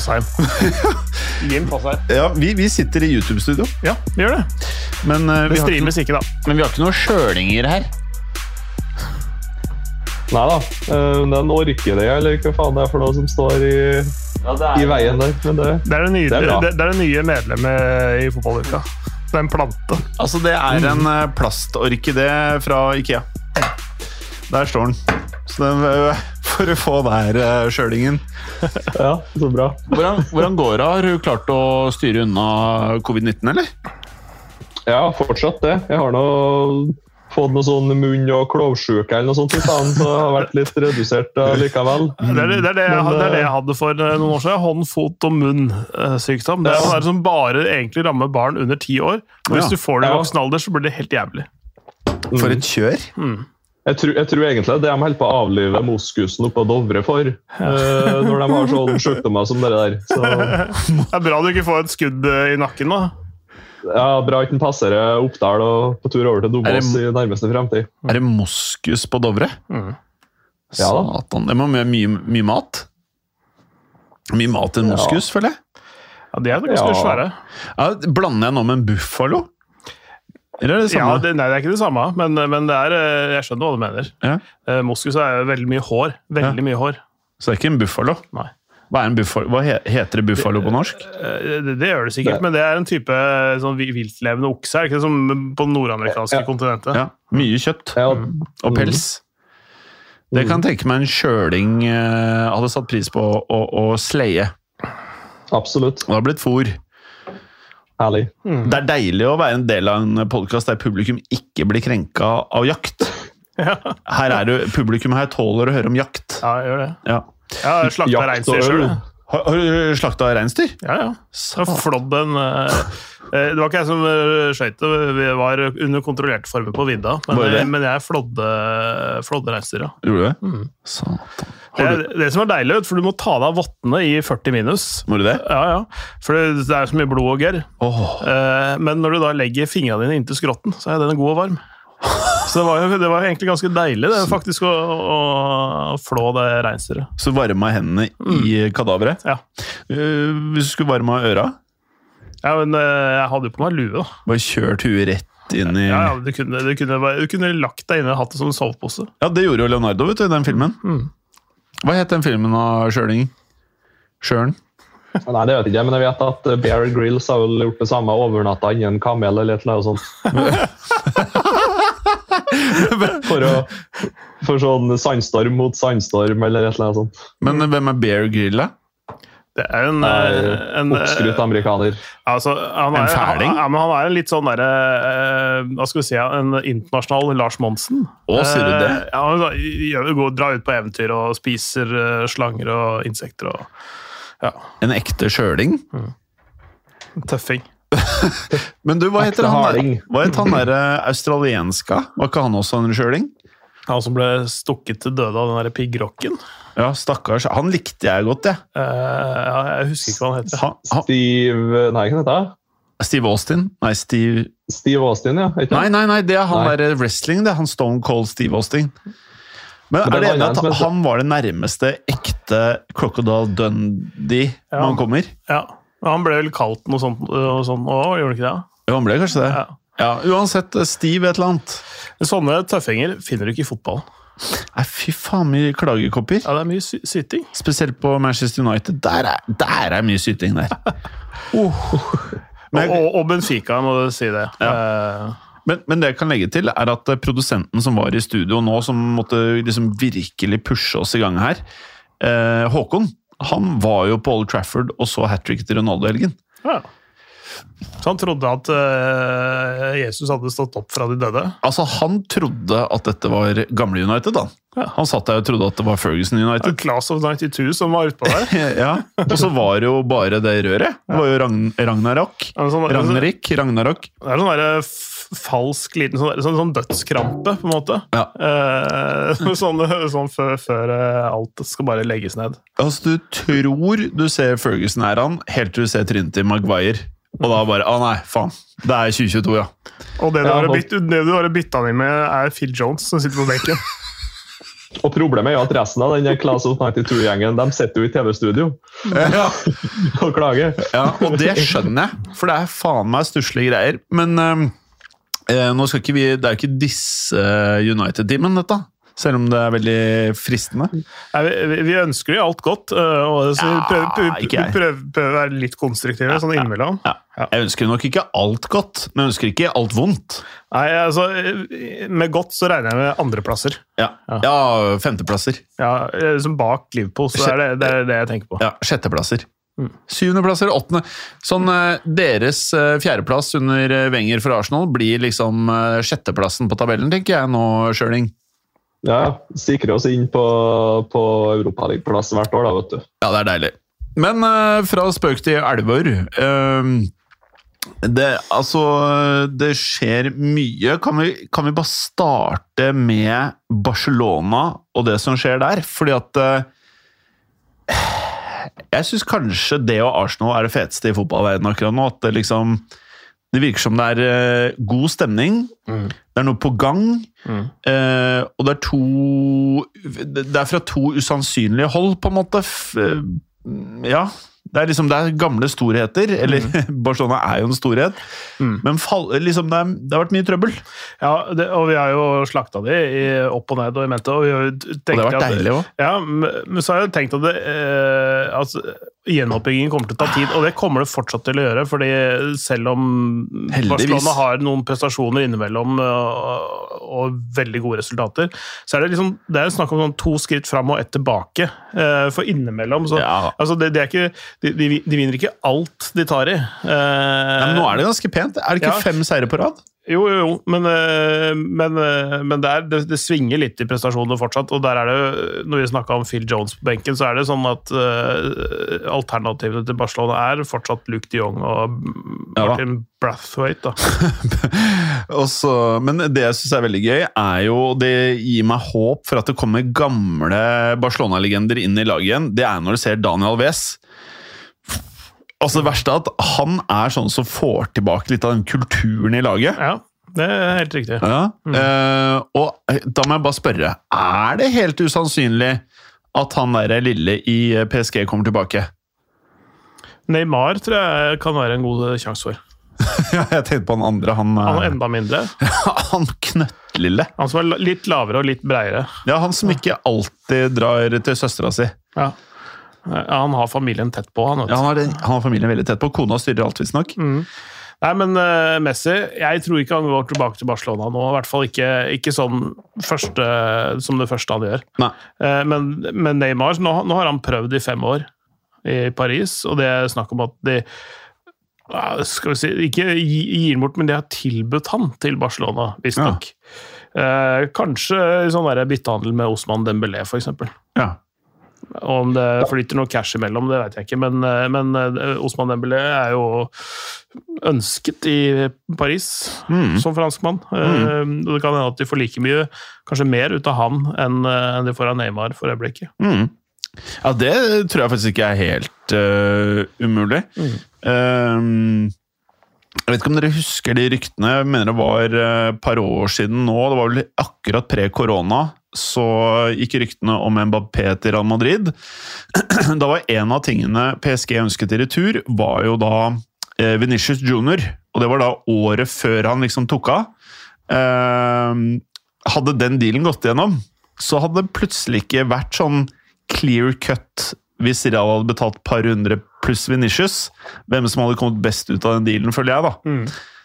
Fossheim. Jim Fossheim. Ja, vi, vi sitter i YouTube-studio, Ja, vi gjør det. men, uh, vi Det har streames ikke, da. men vi har ikke noen sjølinger her. Nei da. Uh, Det er en orkidé, eller hva faen det er for noe som står i, i veien der. Men det, Det er det nye, Det er det, er det nye medlemmet i fotballuka. Det er en plante. Altså, det er en eh, plastorkidé fra Ikea. Der står den. Så den, for å få hver uh, sjølingen. ja, så bra. Hvordan, hvordan går det? Har du klart å styre unna covid-19, eller? Ja, fortsatt det. Jeg har nå fått noe sånn munn- og klovsjuke eller noe sånt, i så jeg har vært litt redusert likevel. Det er det, det, er det, jeg, Men, det er det eh, jeg hadde for eh, noen år siden. Hånd-, fot- og munnsykdom. Det er Ja. sånn som bare egentlig rammer barn under ti år. Og Hvis Ja. du får det i voksen alder, så blir det helt jævlig. For et kjør! Jeg tror, jeg tror egentlig det de holder på å avlive moskusen oppå Dovre for, eh, når de har sånne sykdommer som det der. Så Det er bra du ikke får et skudd eh, i nakken, da. ja, Bra ikke den passerer Oppdal og på tur over til Dombås i nærmeste fremtid. Er det moskus på Dovre? Mm. Ja da. Satan. Det må være mye, mye mat. Mye mat til en Ja. føler jeg. Ja, De er ganske Ja. svære. Ja, blander jeg nå med en buffalo? Eller er det Ja, samme? det, nei, det er ikke det samme, men, men det er, eh, jeg skjønner hva du mener. Ja. Eh, Moskus er jo veldig mye hår. Veldig mye hår. Så det er ikke en buffalo? Nei. Hva, er en buffalo? Hva he- heter det buffalo på norsk? Det, Det, det gjør det sikkert, Det- men det er en type eh, sånn viltlevende okse. Er ikke det som på det nordamerikanske Ja. kontinentet? Ja, Mye kjøtt Ja, og pels. Det kan tenke meg en kjøling eh, hadde satt pris på å, å, å sleie. absolutt. Det har blitt fôr. Herlig. Det er deilig å være en del av en podkast der publikum ikke blir krenka av jakt. Ja, Her er det, Publikum her tåler å høre om jakt. ja jeg gjør det. Ja. Jeg har slakta reinsdyr sjøl. Har, har du slakta reinsdyr? Ja, ja. Jeg flådd en eh, eh, Det var ikke jeg som eh, skøyt det, vi var under kontrollerte former på vidda. Men, det? men jeg flådde, flådde reinsdyr, ja. Gjorde du det? Mm. Satan. Det, er, det som er deilig, for du må ta deg av vottene i 40 minus. må du det? Ja, ja. For det, det er så mye blod og gørr. Oh. Eh, Men når du da legger fingrene dine inntil skrotten, så er den god og varm. Så det var, jo- det var egentlig ganske deilig det, faktisk å, å flå det reinsdyret. så varma hendene i kadaveret. Ja. Eh, hvis du skulle varme øra, ja, men eh, jeg hadde jo på meg lue, da. bare kjørt huet rett inn i Ja, ja, du, kunne, du, kunne, du kunne lagt deg inne og hatt det som en sovepose. Ja, det gjorde jo Leonardo vet du, i den filmen. Mm. Hva het den filmen av Sjøling? Sjøren? Nei, det vet jeg ikke, men jeg vet at eh, Bear Grylls har vel gjort det samme overnatta inni en kamel eller et eller annet sånt. For, å, for sånn sandstorm mot sandstorm eller et eller annet sånt. Men hvem er Bear Grill, da? Det er en, Nei, eh, en eh, Oppskrytt amerikaner. altså, han er, En fæling? Han, ja, men han er en litt sånn derre eh, Hva skal vi si, en internasjonal Lars Monsen. Å, sier du det? Eh, Ja, han går, drar ut på eventyr og spiser eh, slanger og insekter og ja, En ekte sjøling? tøffing. Men du, hva heter Ekte han harding. der? Hva het han derre australienska? Var ikke han også en sjøling? Han som ble stukket til døde av den der piggrocken. Ja, stakkars. Han likte jeg godt, jeg. Uh, ja, jeg husker ikke hva han heter. Han, han, Steve Nei, hva heter han? Steve Austin? Nei, Steve Steve Austin, ja. Ikke? Nei, nei, nei, det er han derre der wrestling, det er han Stone Cold Steve Austin. Men, Men er det enig at han var det nærmeste ekte Crocodile Dundee Ja. når han kommer? Ja, Han ble vel kalt noe sånt og sånn òg, gjorde han ikke det? Jo, han ble kanskje det. Ja. Ja, uansett, Steve et eller annet. Sånne tøffinger finner du ikke i fotball. Nei, fy faen mye klagekopper. Ja, det er mye sy syting. Spesielt på Manchester United. Der er, der er mye syting der. Oh. Men, og, og, Benfica, må du si det. Eh, men, men det jeg kan legge til, er at produsenten som var i studio nå, som måtte liksom virkelig pushe oss i gang her, eh, Håkon, han var jo på Old Trafford og så hat trick til Ronaldo i helgen. ja. Så han trodde at uh, Jesus hadde stått opp fra de døde? Altså, han trodde at dette var gamle United, da. Ja. Han satt der og trodde at det var Ferguson United. Class of 92 som var utpå der. ja, Og så var det jo bare det røret. Det var jo Ragn Ragnarok. Ja, sånn- Ragnarik. Ragnarok. Det er sånn der, falsk liten sånn, sånn, sånn dødskrampe, på en måte. Ja. Eh, sånn sånn før, før eh, alt skal bare legges ned. Altså, du tror du ser Ferguson er han, helt til du ser trynet til Maguire. Og da bare Å nei, faen. Det er 2022, ja. Og det du Ja, har bytt, det du har bytta den med, er Phil Jones, som sitter på benken. Og problemet er jo at resten av den Class of 92-gjengen de sitter jo i TV-studio ja. og klager. Ja, og det skjønner jeg, for det er faen meg stusslige greier. Men eh, nå skal ikke vi Det er jo ikke disse United-teamen, dette. Selv om det er veldig fristende. Nei, vi, vi- vi ønsker jo alt godt, øh, og så vi Ja, prøver, prøver å være litt konstruktive sånn innimellom. Ja. Jeg ønsker nok ikke alt godt, men jeg ønsker ikke alt vondt. Nei, altså, Med godt så regner jeg med andreplasser. Ja, ja femteplasser. Ja, liksom bak Liverpool, så er det det, er det jeg tenker på. Ja, Sjetteplasser. Syvendeplasser, åttende. Sånn eh, Deres eh, fjerdeplass under Wenger for Arsenal blir liksom sjetteplassen på tabellen, tenker jeg nå, Schjøling. Ja, Sikrer oss inn på, på Europaligaplass hvert år, da, vet du. Ja, det er deilig. Men uh, fra spøk til elver. Uh, det, altså, det skjer mye. Kan vi, kan vi bare starte med Barcelona og det som skjer der? Fordi at uh, Jeg syns kanskje det og Arsenal er det feteste i fotballverdenen akkurat nå. At det liksom Det virker som det er uh, god stemning. Det er noe på gang. Mm. Uh, og det er to Det er fra to usannsynlige hold, på en måte. F uh, ja. Det er liksom det er gamle storheter. Eller Barcelona er jo en storhet. Mm. Men fall, liksom, det, er, det har vært mye trøbbel. Ja, det, og vi har jo slakta de i opp og ned og i mente. Og vi har jo tenkt Og det har vært at- deilig òg. Ja, men så har jeg tenkt at, det, at gjenoppbyggingen kommer til å ta tid, og det kommer det fortsatt til å gjøre. fordi selv om Heldigvis. Barcelona har noen prestasjoner innimellom og, og veldig gode resultater, så er det liksom, det er snakk om sånn to skritt fram og ett tilbake. Eh, For innimellom så Ja. altså det, det er ikke, de, de, de vinner ikke alt de tar i. Ja, Men nå er det ganske pent. Er det ikke Ja. fem seire på rad? Jo, jo, jo, men, eh, men, eh, men det, er, det, det svinger litt i prestasjonene fortsatt. Og der er det, når vi snakka om Phil Jones på benken, så er det sånn at uh, alternativene til Barcelona er fortsatt Luke de Jong og Ja. Martin Brathwaite. Da. Og men det jeg syns er veldig gøy, er jo Det gir meg håp for at det kommer gamle Barcelona-legender inn i laget igjen. Det er når du ser Daniel Alves. Altså Det verste er at han er sånn som får tilbake litt av den kulturen i laget. Ja, det er helt riktig. Ja. eh, og da må jeg bare spørre, er det helt usannsynlig at han der lille i PSG kommer tilbake? Neymar tror jeg kan være en god sjanse for. ja, jeg tenkte på han andre. Han, Han eh, enda mindre. han knøttlille. Han som er litt lavere og litt breiere. Ja, han som ikke alltid drar til søstera si. Ja. Ja, Han har familien tett på, han. Ja, han, har, han har familien veldig tett på. Kona styrer alt, visstnok. Nei, men uh, Messi Jeg tror ikke han går tilbake til Barcelona nå. I hvert fall ikke, ikke sånn første, som det første han gjør. Eh, men, men Neymar nå, nå har han prøvd i fem år i Paris, og det er snakk om at de uh, skal vi si, Ikke gir han bort, men de har tilbudt han til Barcelona, visstnok. Eh, kanskje sånn byttehandel med Osman Dembélé, f.eks. Ja. Og om det flyter noe cash imellom, det vet jeg ikke. Men, eh, men eh, Osman Dembélé er jo ønsket i Paris Mm. som franskmann. Mm. Det kan hende at de får like mye, kanskje mer, ut av han enn eh, de får av Neymar for øyeblikket. Mm. ja, det tror jeg faktisk ikke er helt uh, umulig. Um, jeg vet ikke om dere husker de ryktene. Jeg mener det var et par år siden nå. Det var vel akkurat pre-korona. Så gikk ryktene om Mbappé til Real Madrid. Da var en av tingene PSG ønsket i retur, var jo da eh, Venitius Junior. Og det var da året før han liksom tok av. Ehm, hadde den dealen gått igjennom, så hadde det plutselig ikke vært sånn clear cut hvis Real hadde betalt et par hundre pluss Venitius. Hvem som hadde kommet best ut av den dealen, føler jeg, da.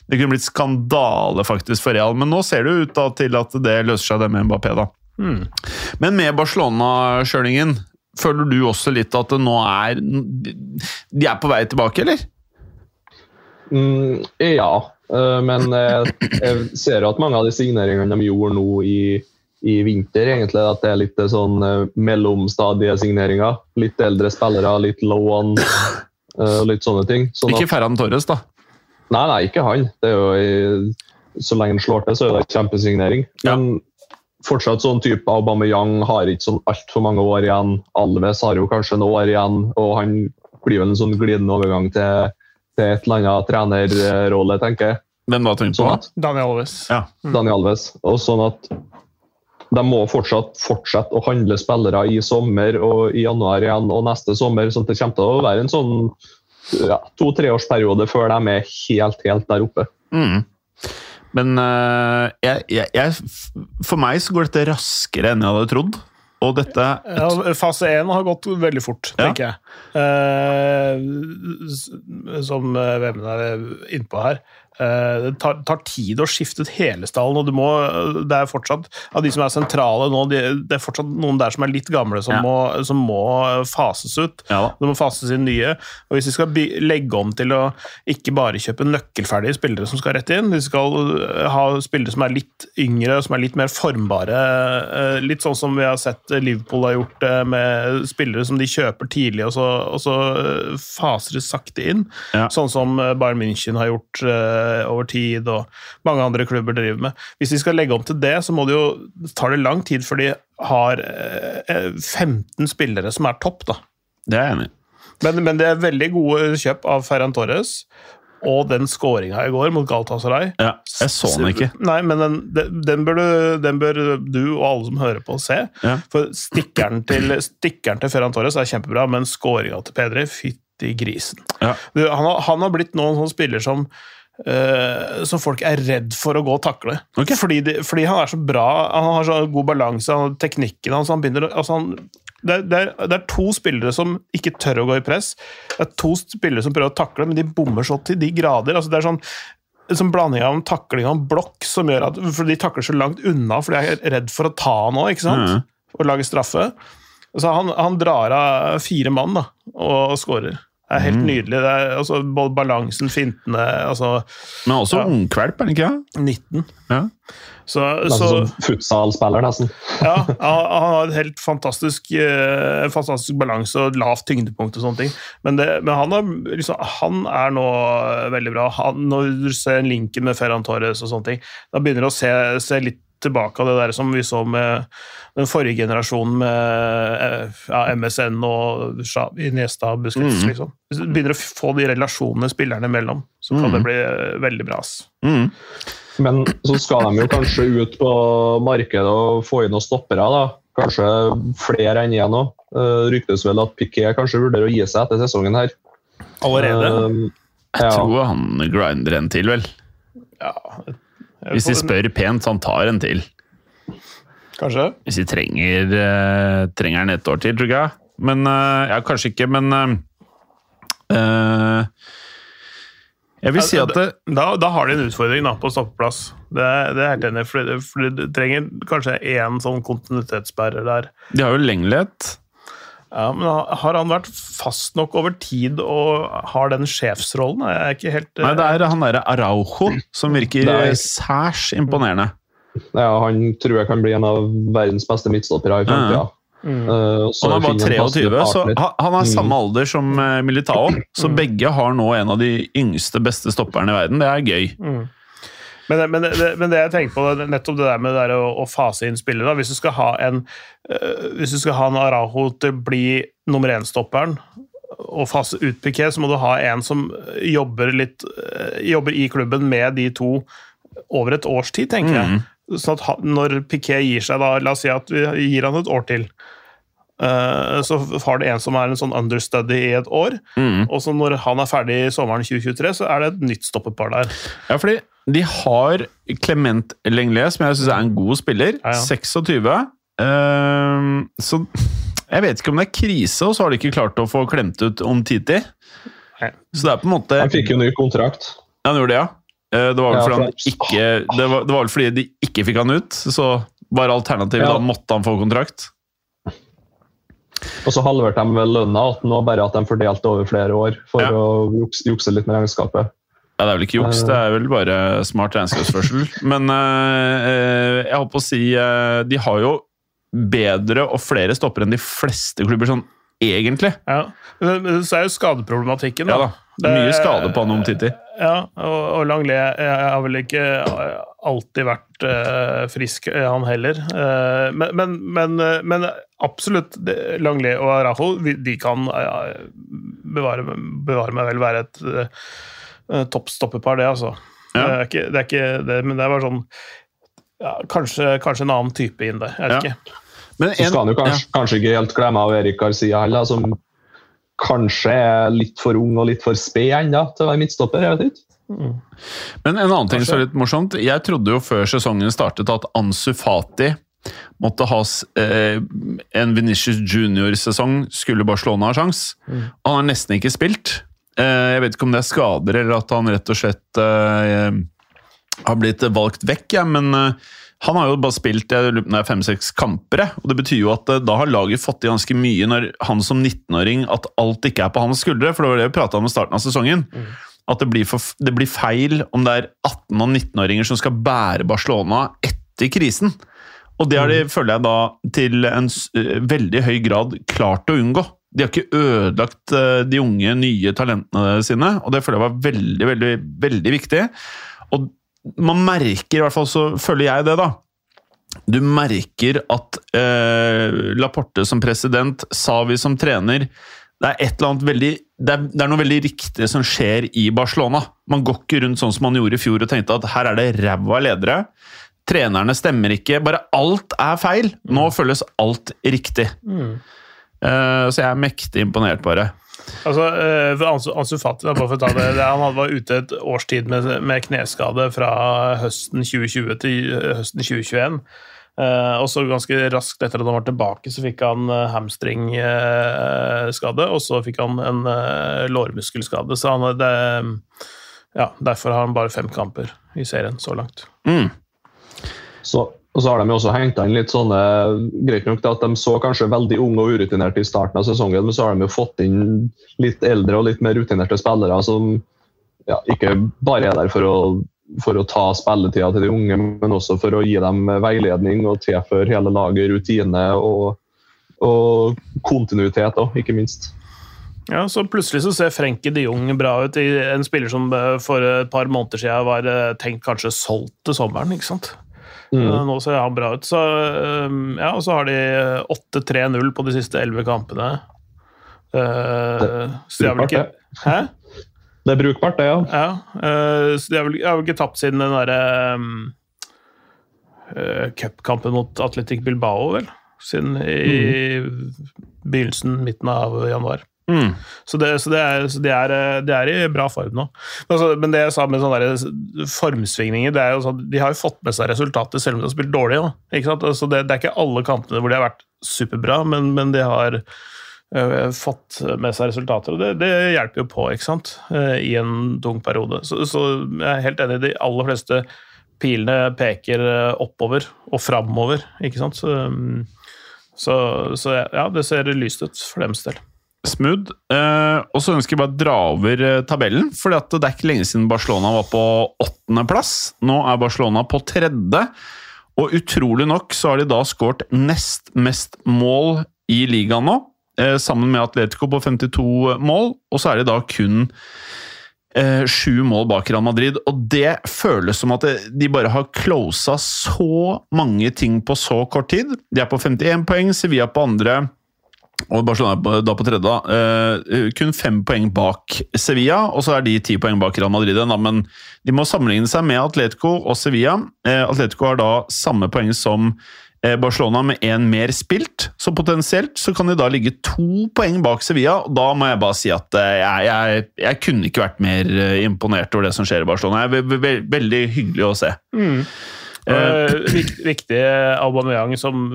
Det kunne blitt skandale faktisk for Real, men nå ser det ut da til at det løser seg det med Mbappé, da. Men med Barcelona-kjølingen, føler du også litt at det nå er De er på vei tilbake, eller? Mm, ja, eh, men jeg, ser ser at mange av de signeringene de gjorde nå i, i vinter, egentlig, at det er litt sånn eh, mellomstadiesigneringer. Litt eldre spillere, litt eh, og litt sånne ting. Sånn Ikke Ferran Torres, da. Nei, nei, ikke han. Det er jo Så lenge han slår til, så er det en kjempesignering. Men fortsatt sånn type Aubameyang har ikke sånn altfor mange år igjen. Alves har jo kanskje noen år igjen, og han blir vel en sånn glidende overgang til, til et eller annet trenerrolle, tenker jeg. Hvem da, tenker du Sånn på? at Daniel Alves. Ja. Daniel Alves. Og sånn at de må fortsatt fortsette å handle spillere i sommer og i januar igjen og neste sommer. sånn at Det kommer til å være en sånn ja, to-treårsperiode før de er helt, helt der oppe. Mm. Men uh, jeg, jeg, jeg, for meg så går dette raskere enn jeg hadde trodd. Og dette Ja, fase 1 har gått veldig fort, Ja. tenker jeg. Uh, som VM Vemund er innpå her. Eh, det tar, tar tid å skifte ut hele stallen, og du må, det er fortsatt av de som er sentrale nå, de, det er fortsatt noen der som er litt gamle, som, Ja. må, som må fases ut. Ja. Det må fases inn nye. Og hvis vi skal legge om til å ikke bare kjøpe nøkkelferdige spillere som skal rett inn, vi skal øh, ha spillere som er litt yngre, som er litt mer formbare. Litt sånn som vi har sett Liverpool har gjort det med spillere som de kjøper tidlig, og så, og så faser de sakte inn. Ja. Sånn som Bayern München har gjort over tid, og mange andre klubber driver med. Hvis de skal legge om til det, så må det jo, tar det lang tid før de har øh, 15 spillere som er topp, da. Det er jeg enig i. Men, men det er veldig gode kjøp av Ferran Torres. Og den skåringa i går mot Galtasaray Ja, jeg så den ikke. Nei, men den, den, den, bør du, den bør du og alle som hører på, se. Ja. For stikkeren til, stikkeren til Ferran Torres er kjempebra, men skåringa til Pedri, fytti grisen. Ja. Du, han, har, han har blitt nå en sånn spiller som eh, som folk er redd for å gå og takle. Okay. Fordi, de, fordi han er så bra, han har så god balanse, han har teknikken hans han begynner, altså han, det, er, det, er, det er to spillere som ikke tør å gå i press. Det er to spillere som prøver å takle, men de bommer så til de grader. Altså det er sånn en sånn blanding av en takling og en blokk som gjør at For de takler så langt unna, for de er redd for å ta han òg, ikke sant? Mm. Og lage straffe. Så han, han drar av fire mann da, og skårer. Det er helt nydelig. Det er, altså, både balansen, fintene altså Men også Ja. ungkvalp, er det ikke det? 19. Ja. Så, Nesten så som futsal-spiller, nesten. ja, han han har et helt fantastisk, eh, fantastisk balanse og lavt tyngdepunkt og sånne ting. Men, det, men han, har, liksom, han er nå veldig bra. Han, når du ser linken med Ferran Torres og sånne ting, da begynner du å se, se litt tilbake av det der som vi så med den forrige generasjonen med eh, ja, MSN og Iniesta og Busquets, mm. liksom. Hvis du begynner å få de relasjonene spillerne imellom, så kan mm. det bli eh, veldig bra. Mm. Men så skal de jo kanskje ut på markedet og få inn noen stoppere. da. Kanskje flere enn én òg. Uh, ryktes vel at Piquet kanskje vurderer å gi seg etter sesongen her. Allerede. Uh, Jeg ja. tror han grinder en til, vel. ja. Hvis de spør pent, så han tar en til. Kanskje. Hvis de trenger, eh, trenger en et år til, tror jeg. Men eh, Ja, kanskje ikke, men eh, Jeg vil si at det, Da, da har de en utfordring da, på stoppeplass. Det, det er helt enig. For, for du trenger kanskje én sånn kontinuitetsbærer der. de har jo lenglighet. Ja, men har han vært fast nok over tid og har den sjefsrollen? Jeg er ikke helt Nei, det er han derre Araujo som virker er- særs imponerende. ja, han tror jeg kan bli en av verdens beste midtstoppere i framtida. Mm. Uh, Han er bare finne en passende 23, så han er Mm. samme alder som eh, Militao. Så begge har nå en av de yngste, beste stopperne i verden. Det er gøy. Mm. Men, det- men, det, men det jeg tenker på, nettopp det der med det der å, å fase inn spillere da. Hvis du skal ha en øh, hvis du skal ha en Araho til å bli nummer én-stopperen og fase ut Piquet, så må du ha en som jobber litt øh, jobber i klubben med de to over et års tid, tenker jeg. Sånn at når Piquet gir seg, da, la oss si at vi gir han et år til, øh, så har du en som er en sånn understudy i et år, Mm. og så når han er ferdig i sommeren 2023, så er det et nytt stoppepar der. Ja, fordi de har Clement Lenglet, som jeg syns er en god spiller. Ja, ja. 26. Uh, så jeg vet ikke om det er krise, og så har de ikke klart å få klemt ut om Titi. Så det er på en måte Han fikk jo ny kontrakt. Ja, han gjorde det, ja. Eh, Det var vel Ja, fordi, han ikke, det var, det var vel fordi de ikke fikk han ut, så var alternativet Ja. da måtte han få kontrakt. Og så halverte de vel lønna, at nå bare at de fordelte over flere år for Ja. å jukse, jukse litt med regnskapet. Ja, Det er vel ikke juks, det er vel bare smart regnskapsførsel. Men eh, eh, jeg holdt på å si eh, De har jo bedre og flere stopper enn de fleste klubber, sånn egentlig. Ja. Så er jo skadeproblematikken Ja da. Det- Mye skade på han om Titi. Ja, og, og Langlais eh, har vel ikke alltid vært uh, frisk, eh, han heller. Uh, men, men, men, men absolutt, Langley og Arajo de kan ja, bevare, bevare meg vel være et uh, toppstopperpar, det, altså. Ja. Det, er ikke, det er ikke det, men det er bare sånn ja, kanskje, kanskje en annen type inn der. Jeg vet Ja. ikke. Men Så skal han jo kanskje, kanskje ikke helt glemme av Erik Garcia heller, som kanskje er litt for ung og litt for sped ennå til å være midtstopper. jeg vet ikke. Men en annen ting som er litt morsomt. Jeg trodde jo før sesongen startet at Ansu Fati måtte ha eh, en Venitius Junior-sesong, skulle Barcelona ha sjans. Mm. han har nesten ikke spilt. Eh, jeg vet ikke om det er skader, eller at han rett og slett eh, har blitt valgt vekk, ja, men eh, han har jo bare spilt fem-seks kamper. Og Det betyr jo at da har laget fått i ganske mye når han som 19-åring At alt ikke er på hans skuldre, for det var det vi prata om i starten av sesongen. At det blir, for, det blir feil om det er 18- og 19-åringer som skal bære Barcelona etter krisen. Og det har de, føler jeg da, til en veldig høy grad klart å unngå. De har ikke ødelagt eh, de unge, nye talentene sine, og det føler jeg var veldig, veldig, veldig viktig. Og man merker, i hvert fall så føler jeg det, da. Du merker at eh, Laporte som president, Savi som trener det er et eller annet veldig det er, det er noe veldig riktig som skjer i Barcelona. Man går ikke rundt sånn som man gjorde i fjor og tenkte at her er det ræva ledere. Trenerne stemmer ikke. Bare alt er feil. Nå føles alt riktig. Eh, så jeg er mektig imponert, bare. Altså, eh, Ansu, Ansu Fati, bare for å ta det, det, han var ute et års tid med, med kneskade fra høsten 2020 til eh, høsten 2021. Eh, og så ganske raskt etter at han var tilbake, så fikk han uh, hamstringskade, og så fikk han en eh, lårmuskelskade. Så han, det, ja, derfor har han bare fem kamper i serien så langt. Mm. Så, og så har de også henta inn litt sånne Greit nok at de så kanskje veldig unge og urutinerte i starten av sesongen, men så har de jo fått inn litt eldre og litt mer rutinerte spillere som ja, ikke bare er der for å, for å ta spilletida til de unge, men også for å gi dem veiledning og tilføre hele laget rutine og, og kontinuitet, også, ikke minst. Ja, så Plutselig så ser Frenkie de Jong bra ut. i En spiller som eh, for et par måneder siden var eh, tenkt kanskje solgt til sommeren. ikke sant? Mm. Eh, Nå ser han bra ut. Så, eh, ja, og så har de 8-3-0 på de siste 11 kampene. Uh, så de har vel ikke Hæ? Det er brukbart, det, ja. Ja. uh, så de har vel, har vel ikke tapt siden den derre uh, cupkampen mot Atletic Bilbao, vel? Siden i begynnelsen, midten av januar. Mm. Så, det, så, det er, så de, er, eh, de er i bra form nå. Men, altså, men det jeg sa med sånne formsvingninger det er jo sånn, De har jo fått med seg resultater selv om de har spilt dårlig. Sant? Altså, det, det er ikke alle kampene hvor de har vært superbra, men, men de har øh, fått med seg resultater. Og det, det hjelper jo på ikke sant? Eh, i en tung periode. Så, så jeg er helt enig. De aller fleste pilene peker eh, oppover og framover. Ikke sant? Så, um, så, så ja, det ser lyst ut for deres del. Smooth. Eh, og så ønsker jeg bare å dra over eh, tabellen, for det er ikke lenge siden Barcelona var på åttendeplass. Nå er Barcelona på tredje, og utrolig nok så har de da skåret nest mest mål i ligaen nå, eh, sammen med Atletico på 52 mål, og så er de da kun sju mål bak Real Madrid, og det føles som at de bare har closa så mange ting på så kort tid. De er på 51 poeng, Sevilla på andre. Og Barcelona da på tredje. da. Eh, kun fem poeng bak Sevilla, og så er de ti poeng bak Real Madrid. Da, men de må sammenligne seg med Atletico og Sevilla. Eh, Atletico har da samme poeng som eh, Barcelona med én mer spilt, så potensielt så kan de da ligge to poeng bak Sevilla. og Da må jeg bare si at jeg, jeg, jeg kunne ikke vært mer imponert over det som skjer i Barcelona. Det er ve ve veldig hyggelig å se. Eh, vik- viktig Aubameyang som,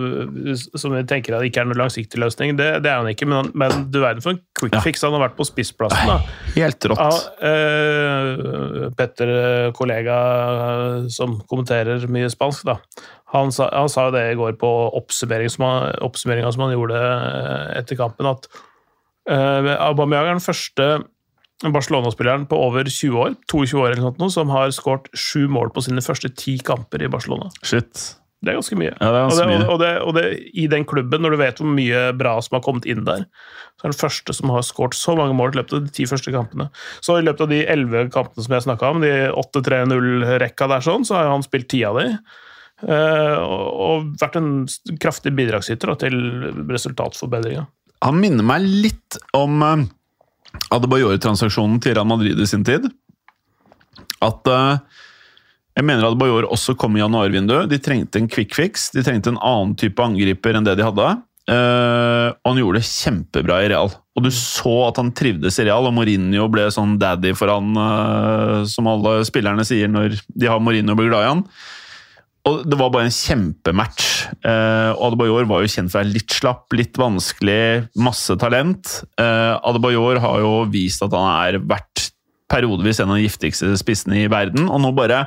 som vi tenker at ikke er noen langsiktig løsning. Det, det er han ikke, men, men du verden for en quick Ja. fix han har vært på spissplassen. da. Helt rått. Ja, eh, Petter, eh, kollega eh, som kommenterer mye spansk, da. Han sa, han sa det i går på oppsummering som som han gjorde eh, etter kampen, at uh, Aubameyang er den første Barcelona-spilleren på over 20 år, 22 år eller noe, som har skåret sju mål på sine første ti kamper i Barcelona. Shit. Det er ganske mye. Ja, det er Og, ganske det, mye. og, det, og det, i den klubben, når du vet hvor mye bra som har kommet inn der, så er det den første som har skåret så mange mål i løpet av de ti første kampene. Så i løpet av de elleve kampene som jeg snakka om, de 8-3-0-rekka der, sånn, så har han spilt ti av de. eh, og, og vært en kraftig bidragsyter da, til resultatforbedringa. Han minner meg litt om uh, Adebayor-transaksjonen til Real Madrid i sin tid. At uh, jeg mener Adebayor også kom i januarvinduet. De trengte en quick fix. De trengte en annen type angriper enn det de hadde. Uh, og han gjorde det kjempebra i Real. Og du så at han trivdes i Real, og Mourinho ble sånn daddy for han, uh, som alle spillerne sier når de har Mourinho og blir glad i han. Og det var bare en kjempematch. Eh, Adebayor var jo kjent for å være litt slapp, litt vanskelig, masse talent. Eh, Adebayor har jo vist at han er vært periodevis en av de giftigste spissene i verden. Og nå bare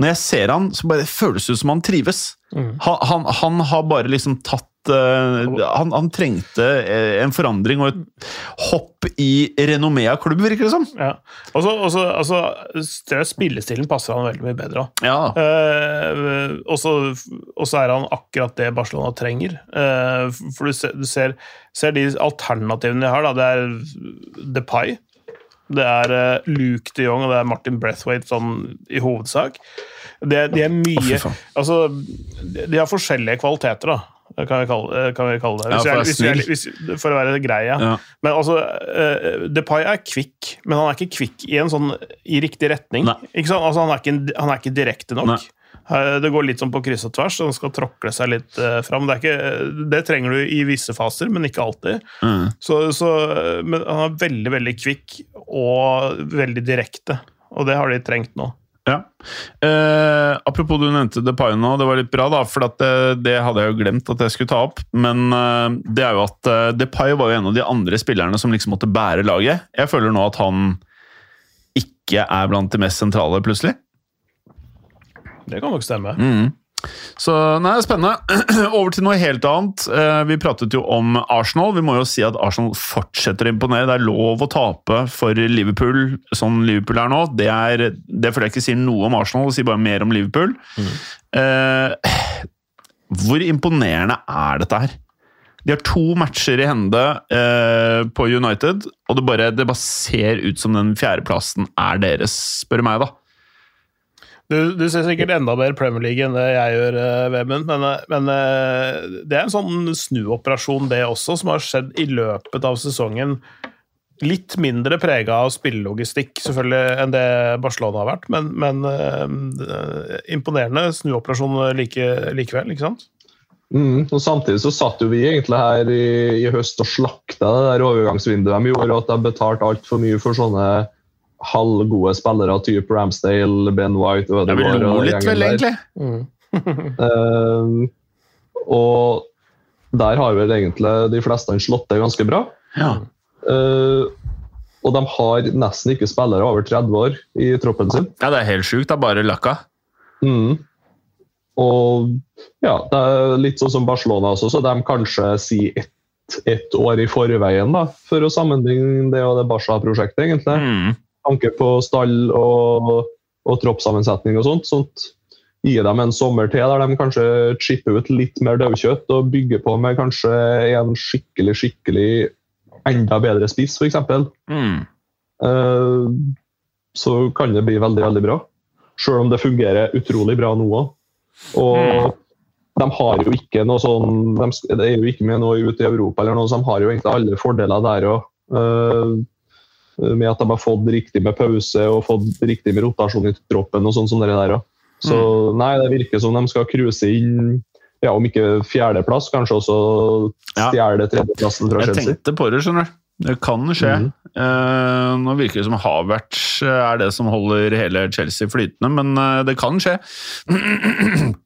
Når jeg ser han, så bare føles det ut som han trives. Han, han, han har bare liksom tatt han, han trengte eh, en forandring og et hopp i renommé av klubb, virker det som. Ja. Og så- altså, spillestilen passer han veldig mye bedre. Ja, Eh, og så er han akkurat det Barcelona trenger. Eh, for du ser, du ser, ser de alternativene de har. Da. Det er Depay, det er eh, Luke de Jong og det er Martin Brethwaite sånn, i hovedsak. Det, de er mye oh, Altså, de har forskjellige kvaliteter, da. Kan jeg kalle, kan vi kalle det. Ja, for jeg- hvis jeg- hvis- for å være grei, ja. Ja. Men altså, uh, Depay er kvikk, men han er ikke kvikk i en sånn i riktig retning. Altså, han, er ikke, han er ikke direkte nok. Nei. Eh, Det går litt sånn på kryss og tvers, så han skal tråkle seg litt eh, fram. Det, er ikke, det trenger du i visse faser, men ikke alltid. Mm. Så, så, men han er veldig, veldig kvikk og veldig direkte, og det har de trengt nå. Ja. Eh, apropos du nevnte Depay nå, det var litt bra, da, for det, det hadde jeg jo glemt at jeg skulle ta opp. Men eh, det er jo at eh, Depay var jo en av de andre spillerne som liksom måtte bære laget. Jeg føler nå at han ikke er blant de mest sentrale, plutselig. Det kan nok stemme. Mm. Så nei, spennende. Over til noe helt annet. Eh, Vi pratet jo om Arsenal. Vi må jo si at Arsenal fortsetter å imponere. Det er lov å tape for Liverpool, sånn Liverpool er nå. Det, er, det føler jeg ikke sier noe om Arsenal, det sier bare mer om Liverpool. Eh, hvor imponerende er dette her? De har to matcher i hende eh, på United, og det bare, det bare ser ut som den fjerdeplassen er deres, spør meg, da. Du, du ser sikkert enda mer Premier League enn det jeg gjør, eh, Vemund, men, eh, men eh, det er en sånn snuoperasjon, det også, som har skjedd i løpet av sesongen. Litt mindre prega av spillelogistikk selvfølgelig enn det Barcelona har vært, men, men uh, imponerende snuoperasjon like, likevel, ikke sant? Mm, og Samtidig så satt jo vi egentlig her i, i høst og slakta det der overgangsvinduet de gjorde, at de betalte altfor mye for sånne halvgode spillere type Ramsdale, Ben White og Ødegaard lo og litt, vel, egentlig. egentlig. uh, og der har vel egentlig de fleste slått det ganske bra. Ja. Uh, og de har nesten ikke spillere over 30 år i troppen sin. Ja, det er helt sjukt. Det er bare Lakka. Mm. Og ja, det er litt sånn som Barcelona også, så de kanskje sier ett, et år i forveien da, for å sammenligne det og det Barca-prosjektet, egentlig. Mm. Tanke på stall og, og troppssammensetning og sånt. sånt. Gi dem en sommer til der de kanskje chipper ut litt mer daukjøtt og bygger på med kanskje en skikkelig, skikkelig enda bedre spiss, f.eks. Mm. Uh, så kan det bli veldig, veldig bra. Selv om det fungerer utrolig bra nå òg. Og de har jo ikke noe sånn de, Det er jo ikke med noe ut i Europa, eller noe, så de har jo egentlig alle fordeler der òg. Med at de har fått riktig med pause og fått riktig med rotasjon i troppen. og sånn som det der. Så nei, det virker som de skal cruise inn ja, om ikke fjerdeplass, kanskje også stjele tredjeplassen fra Jeg Chelsea. tenkte på det, skjønner du. Det kan skje. Mm. Uh, nå virker det som Havertz er det som holder hele Chelsea flytende, men uh, det kan skje.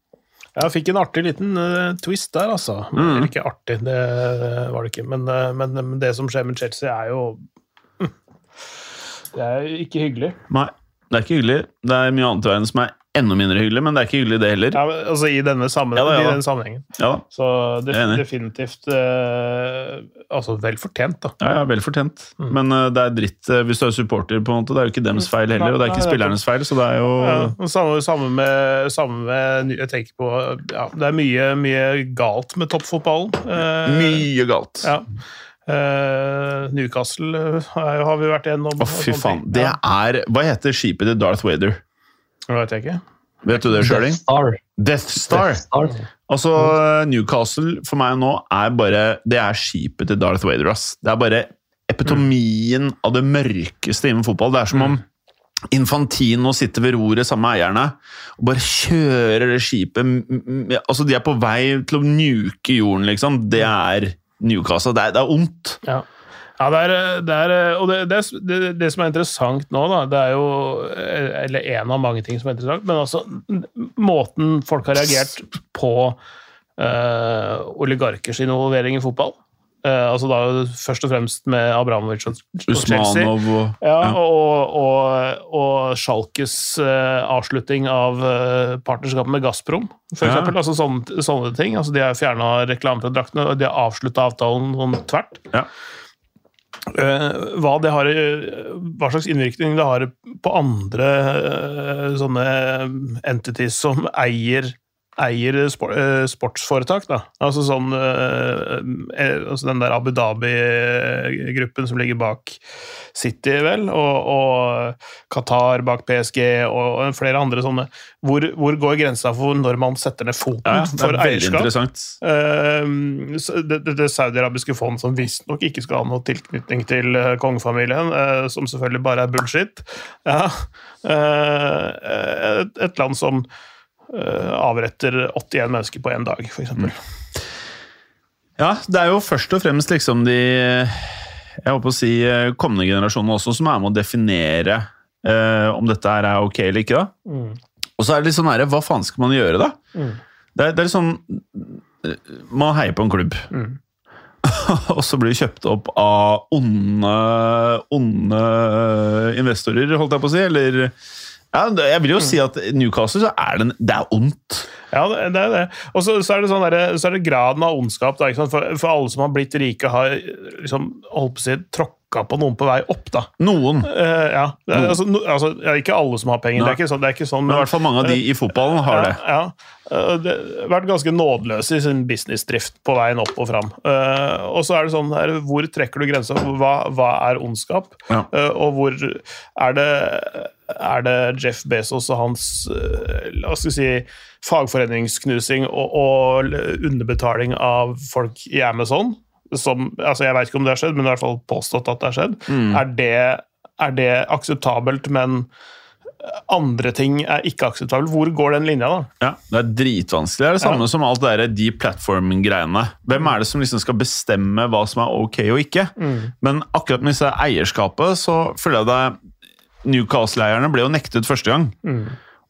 Jeg fikk en artig liten uh, twist der, altså. Mm. Eller ikke artig, det var det ikke. Men, eh, men, men det som skjer med Chelsea, er jo mm, Det er ikke hyggelig. Nei, det er ikke hyggelig. Det er mye annet i verden som er enda mindre hyggelig, men det er ikke hyggelig det heller. Ja, men, altså I denne sammenhengen. Ja da, ja da. I denne sammenhengen. Ja, da. Så det, er enig. definitivt eh, Altså vel fortjent, da. ja, ja vel fortjent. Men uh, det er dritt uh, hvis du er supporter, på en måte. Det er jo ikke dems feil heller, og det er ikke Nei, det er spillernes feil, så det er jo Ja, samme, samme, med, samme med Jeg tenker på ja, Det er mye, mye galt med toppfotballen. Uh, mye galt. Ja. Eh, Newcastle er- har vi vært gjennom. Å, oh, fy faen. Det er Hva heter skipet til Darth Vader? det vet jeg ikke. Vet du det, Sjøling? Star. Death Star. Death Star. Altså, Newcastle for meg nå er bare Det er skipet til Darth Vader, ass. Det er bare epitomien av det mørkeste innen fotball. Det er som om Infantino sitter ved roret sammen med eierne og bare kjører det skipet Altså, de er på vei til å nuke jorden, liksom. Det er Newcastle. Det er, det er ondt. Ja. Ja, det er, det er Og det, det, som er interessant nå, da, det er jo Eller en av mange ting som er interessant, men altså måten folk har reagert på eh, oligarkers involvering i fotball. Eh, altså da først og fremst med Abramovic og, og Chelsea. Og Ja, ja. og, og, og Schalkes uh, avslutning av uh, partnerskapet med Gazprom, for Ja. eksempel. Altså sånne, sånne ting. Altså, de har fjerna reklame fra draktene, og de har avslutta avtalen sånn tvert. Ja. Eh, hva, det har, hva slags innvirkning det har på andre eh, sånne entities som eier eier eh, sportsforetak, da. Altså sånn eh, eh, altså Den der Abu Dhabi-gruppen som ligger bak City, vel, og, og Qatar bak PSG og, og flere andre sånne. Hvor, hvor går grensa for når man setter ned foten Ja, for er eierskap? det, det, det saudiarabiske fond som visstnok ikke skal ha noe tilknytning til kongefamilien, som selvfølgelig bare er bullshit. Ja. Eh, et, et land som avretter 81 mennesker på én dag, f.eks. Ja, det er jo først og fremst liksom de jeg håper å si eh, kommende generasjoner også som er med å definere eh, om dette er ok eller ikke. da. Mm. Og så er det litt sånn her, hva faen skal man gjøre, da? Mm. Det, er, det er litt sånn Man heier på en klubb. Mm. og så blir kjøpt opp av onde, onde investorer, holdt jeg på å si. Eller ja, Jeg vil jo si at Newcastle så er det, det er ondt. Ja, det, det er det. Og så, så, er det sånn der, så er det graden av ondskap. Da? For, for alle som har blitt rike, har liksom, holdt på å si, tråkka på noen på vei opp. da. Noen. Uh, ja. Er, altså, no, altså, ja, ikke alle som har penger, det er ikke sånn. Det er ikke sånn Men i hvert fall mange av de i fotballen har det. Ja. Eh, det har vært ganske nådeløse i sin businessdrift på veien opp og fram. Eh, og så er det sånn her, hvor trekker du grensa? Hva, hva er ondskap? Ja. Og hvor er det, er det Jeff Bezos og hans eh, la oss si, fagforeningsknusing og, og underbetaling av folk i Amazon? Som, altså jeg vet ikke om det har skjedd, men det er i hvert fall påstått at det har skjedd. Er, det, er det akseptabelt, men andre ting er ikke akseptabelt? Hvor går den linja, da? Ja, Det er dritvanskelig. Det er det samme som alt det de platform-greiene. Hvem er det som liksom skal bestemme hva som er ok og ikke? Men akkurat med disse eierskapet så føler jeg det Newcastle-eierne ble jo nektet første gang.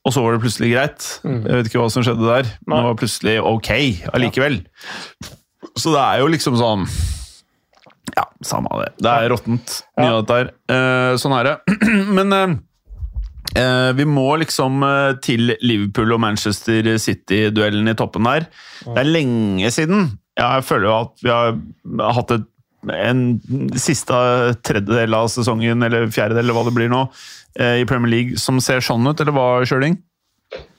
Og så var det plutselig greit. Jeg vet ikke hva som skjedde der. Men det var plutselig ok allikevel. Så det er jo liksom sånn Ja, samme av det. Det er råttent, mye av dette her. Eh, sånn er det. Men eh, Eh, vi må liksom til Liverpool og Manchester City-duellen i toppen der. Det er lenge siden. Jeg føler jo at vi har hatt et, en siste tredjedel av sesongen, eller fjerdedel, eller hva det blir nå, eh, i Premier League som ser sånn ut, eller hva, Kjøling?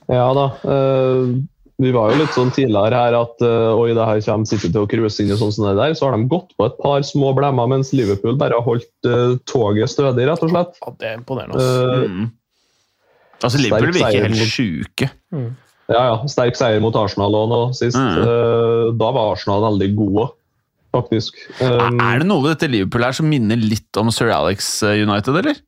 Ja da. eh, vi var jo litt sånn tidligere her at eh, oi, det her kommer City til å cruise inn og sånn som det der. Så har de gått på et par små blemmer, mens Liverpool bare har holdt toget stødig, rett og slett. Ja, det er imponerende. Altså. Mm. Altså, Liverpool virker helt sjuke. Mm. ja, ja. Sterk seier mot Arsenal òg nå sist. Mm. Eh, da var Arsenal veldig gode, faktisk. Um, Er det noe ved dette Liverpool her som minner litt om Sir Alex eh, United, eller?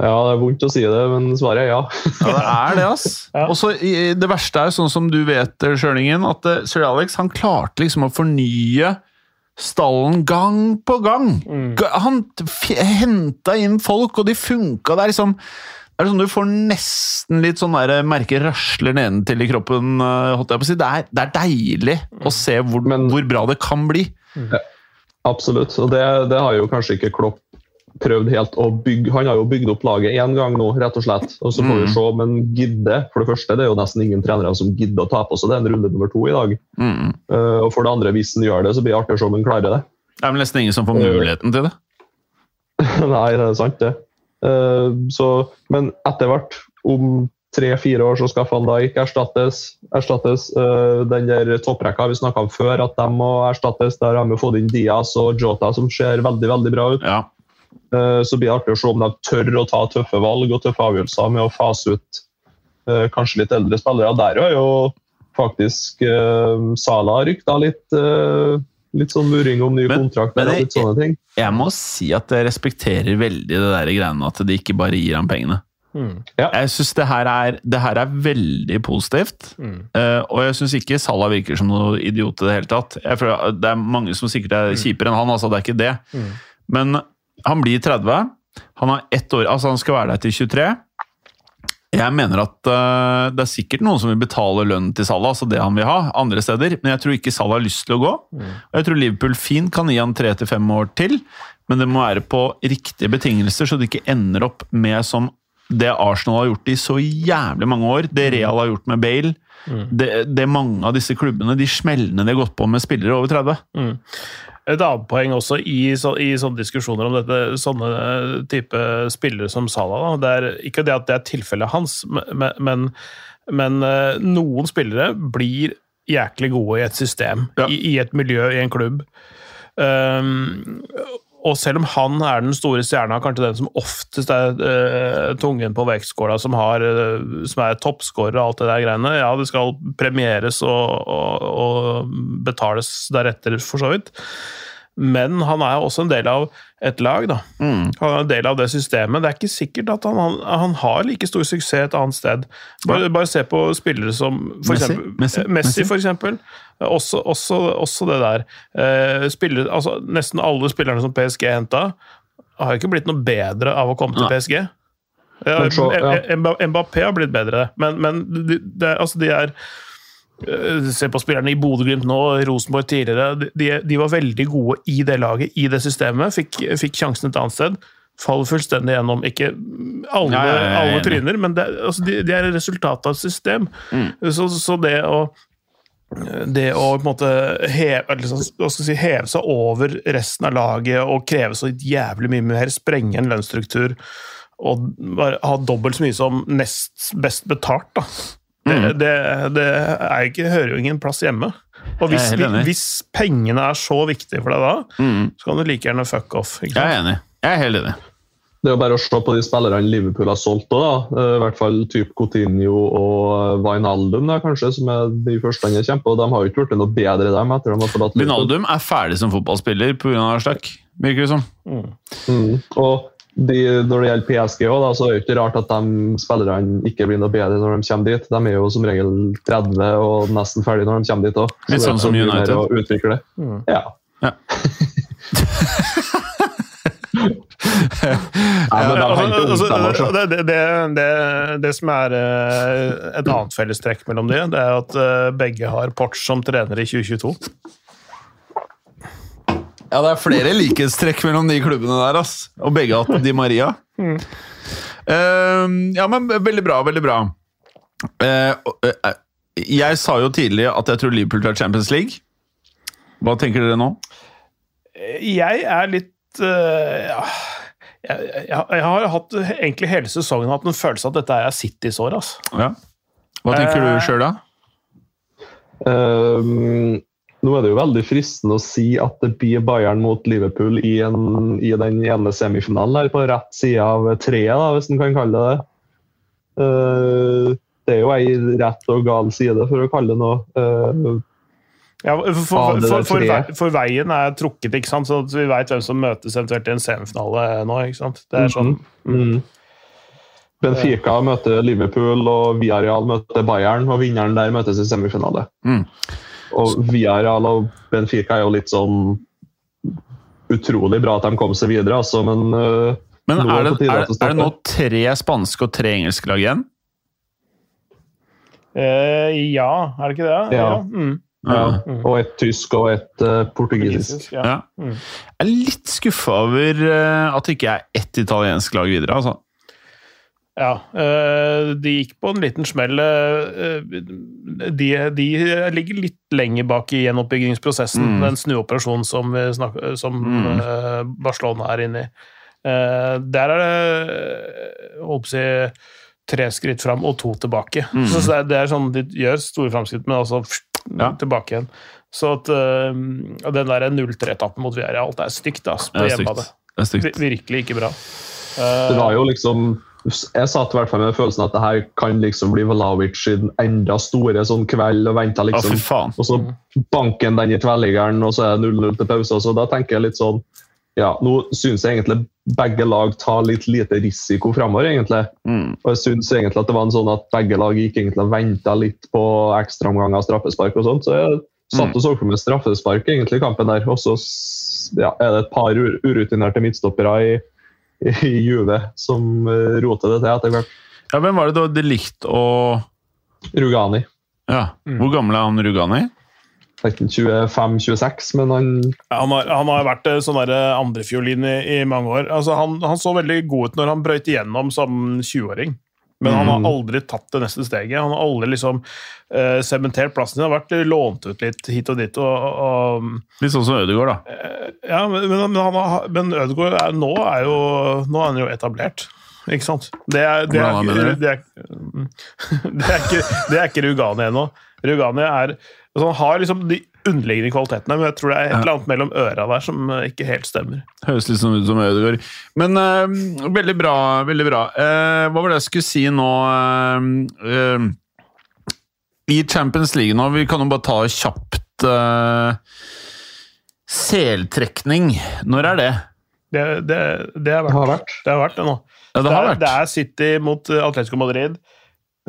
Ja, det er vondt å si det, men svaret er ja. Ja, det er det, ass. Ja. Og så Det verste er jo sånn som du vet, Sjølingen, at eh, sir Alex han klarte liksom å fornye stallen gang på gang. Mm. Han henta inn folk, og de funka. Det er liksom det er sånn Du får nesten litt sånn der merker rasler nedentil i kroppen. eh, holdt jeg på å si. Det er, det er deilig å se hvor, Men- hvor bra det kan bli. Absolutt. Og det, det har jo kanskje ikke Klopp prøvd helt å bygge. Han har jo bygd opp laget én gang nå, rett og slett. Og så får vi Mm. se om han gidder. For det første, det er jo nesten ingen trenere som gidder å ta på seg det. er en runde nummer to i dag. Mm. Eh, og for det andre, hvis han gjør det, så blir det artig å se om han klarer det. Det er vel nesten ingen som får Øh. muligheten til det. Nei, det er sant, det. Eh, så, men etter hvert, om tre-fire år, så skal van Dijk erstattes. erstattes. Eh, den der topprekka vi snakka om før, at de må erstattes. Der har vi fått inn Diaz og Jota, som ser veldig veldig bra ut. Ja. Eh, Så blir det artig å se om de tør å ta tøffe valg og tøffe avgjørelser med å fase ut eh, kanskje litt eldre spillere. Der har jo faktisk Sala rykta litt, litt sånn luring om ny kontrakt men og litt sånne ting. Jeg må si at jeg respekterer veldig det der greiene at de ikke bare gir ham pengene. Mm. Jeg syns det, her er- det her er veldig positivt. Mm. Uh, og jeg syns ikke Salah virker som noe idiot i det hele tatt. Jeg føler, det er mange som sikkert er kjipere enn han, altså det er ikke det. Mm. Men han blir 30. Han har ett år, altså han skal være der til 23. Jeg mener at uh, det er sikkert noen som vil betale lønnen til Salah, altså det han vil ha, andre steder. Men jeg tror ikke Salah har lyst til å gå. Og jeg tror Liverpool fint kan gi han tre til fem år til, men det må være på riktige betingelser, så det ikke ender opp med som det Arsenal har gjort i så jævlig mange år, det Real har gjort med Bale, det, det mange av disse klubbene, de smellene de har gått på med spillere over 30. Mm. Et annet poeng også i, så, i sånne diskusjoner om dette, sånne eh, type spillere som Salah, da, det er ikke det at det er tilfellet hans, men, men, men eh, noen spillere blir jæklig gode i et system, Ja. i, i et miljø, i en klubb. Um, og selv om han er den store stjerna, kanskje den som oftest er uh, tungen på vektskåla, som, har, eh, som er toppskårer og alt det der greiene, ja, det skal premieres og, og, og betales deretter, for så vidt. Men han er også en del av et lag, da. Mm. Han er en del av det systemet. Det er ikke sikkert at han, han, han har like stor suksess et annet sted. Bare, bare se på spillere som for Messi? eksempel, Messi? Messi, Messi? for eksempel. Også, også, også det der. Eh, spillere, altså, nesten alle spillerne som PSG henta, har ikke blitt noe bedre av å komme til PSG. Ja, så- ja. Mbappé har blitt bedre, men, men de, de, altså de er eh, Se på spillerne i Bodø-Glimt nå, Rosenborg tidligere. De, de var veldig gode i det laget, i det systemet. Fikk, fikk sjansen et annet sted. Faller fullstendig gjennom. Ikke alle, ja, jeg er alle tryner, men det, altså de, de er resultatet resultat av et system. Mm. Så, så det å det å på en måte heve, liksom, skal si, heve seg over resten av laget og kreve så jævlig mye mer, sprenge en lønnsstruktur og bare ha dobbelt så mye som nest best betalt, da. Det, Mm. det, det er ikke, hører jo ingen plass hjemme. Og hvis, hvis pengene er så viktige for deg da, Mm. så kan du like gjerne fuck off. Ikke Jeg er enig. Jeg er helt enig. Det er jo bare å se på de spillerne Liverpool har solgt òg, da. Eh, I hvert fall typ Coutinho og Wijnaldum, da, kanskje, som er de første jeg kjempet. Og de har jo ikke blitt noe bedre, dem, etter de har forlatt Liverpool. Er ferdig som fotballspiller pga. Stakk, virker det som. Mm. Og de, når det gjelder PSG, også, da, så er det ikke rart at de spillerne ikke blir noe bedre når de kommer dit. De er jo som regel 30 og nesten ferdig når de kommer dit òg. Litt sånn som United. Å. Mm. Ja. Ja. Nei, men de Altså, henter altså, ungdommer, så. Det, det, det, det, det som er eh, et annet fellestrekk mellom de, det er at eh, begge har Porch som trener i 2022. Ja, det er flere likhetstrekk mellom de klubbene der, ass. Og begge har hatt Di Maria. Eh, ja, men veldig bra, veldig bra. Uh, eh, jeg sa jo tidlig at jeg tror Liverpool tar Champions League. Hva tenker dere nå? Jeg er litt ja. Jeg, jeg, jeg har hatt egentlig hele sesongen hatt en følelse av at dette er Citys år. Altså. Ja. Hva tenker Eh, du sjøl, da? Ehm, nå er det jo veldig fristende å si at det blir Bayern mot Liverpool i, en, i den ene semifinalen her på rett side av treet, da, hvis en kan kalle det det. Eh, det er jo ei rett og gal side, for å kalle det noe. Eh, Ja, for, for, for, for, vei- for veien er trukket, ikke sant? så vi veit hvem som møtes eventuelt i en semifinale nå. ikke sant? Det er sånn, mm. Benfica møter Liverpool, og Villarreal møter Bayern, og vinneren der møtes i semifinale. Mm. Og Villarreal og Benfica er jo litt sånn utrolig bra at de kom seg videre, altså, men uh, Men er det er, det er det nå tre spanske og tre engelske lag igjen? Uh, ja, er det ikke det? Ja. Mm. Ja, Mm. Og et tysk og et uh, portugisisk. Ja. Ja. Mm. Jeg er litt skuffa over uh, at det ikke er ett italiensk lag videre. altså. Ja, uh, de gikk på en liten smell. De, de ligger litt lenger bak i gjenoppbyggingsprosessen, Mm. den snuoperasjonen som, vi snakker, som Mm. Barcelona er inne i. Eh, Der er det holdt på å si, tre skritt fram og to tilbake. Mm. Så det er, det er sånn de gjør store framskritt, men altså Ja. tilbake igjen. Så at uh, den der 0-3-etappen mot Villarreal, det er stygt altså, på Det er hjemmebane. stygt. Det er stygt. Virkelig ikke bra. Det var jo liksom Jeg satt i hvert fall med følelsen at det her kan liksom bli Vlaovic sin enda store sånn kveld, og venta liksom fy. Og så banken den i tverliggeren, og så er det 0-0 til pause. Så da tenker jeg litt sånn Ja, nå syns jeg egentlig begge lag tar litt lite risiko framover, egentlig. Mm. Og jeg syns egentlig at det var en sånn at begge lag gikk egentlig og venta litt på ekstraomganger, straffespark og sånt. Så jeg satt og så for meg straffespark egentlig i kampen der. Og så ja, er det et par urutinerte midtstoppere i, i Juve som eh, roter det til etter hvert. Ja, Hvem var det da de likte å Rugani. Ja, Mm. Hvor gammel er han Rugani? Enten 25-26, men han Ja, Han har, han har vært eh, sånn der andrefiolin i, i mange år. Altså, han, han så veldig god ut når han brøyt igjennom som 20-åring. Men han har aldri tatt det neste steget. Han har aldri liksom sementert sementert plassen sin. Han har vært lånt ut litt hit og dit. Og, og, Litt sånn som Ødegaard, da. ja, men, men, har, men Ødegaard er, nå, er jo, nå er han jo etablert. Ikke sant? Det er, det er, det er, det er, ikke, det er ikke Rugani ennå. Rugani er altså Han har liksom de underliggende kvalitetene, men jeg tror det er et eller annet mellom øra der som eh, ikke helt stemmer. Høres litt sånn ut som Ødegaard. Men uh, veldig bra. veldig bra. Uh, hva var det jeg skulle si nå uh, eh, I Champions League nå, vi kan jo bare ta kjapt Seltrekning. Når er det? Det, det, det, har vært, har vært. det har vært det nå. Ja, det har vært. det er City mot Atletico Madrid.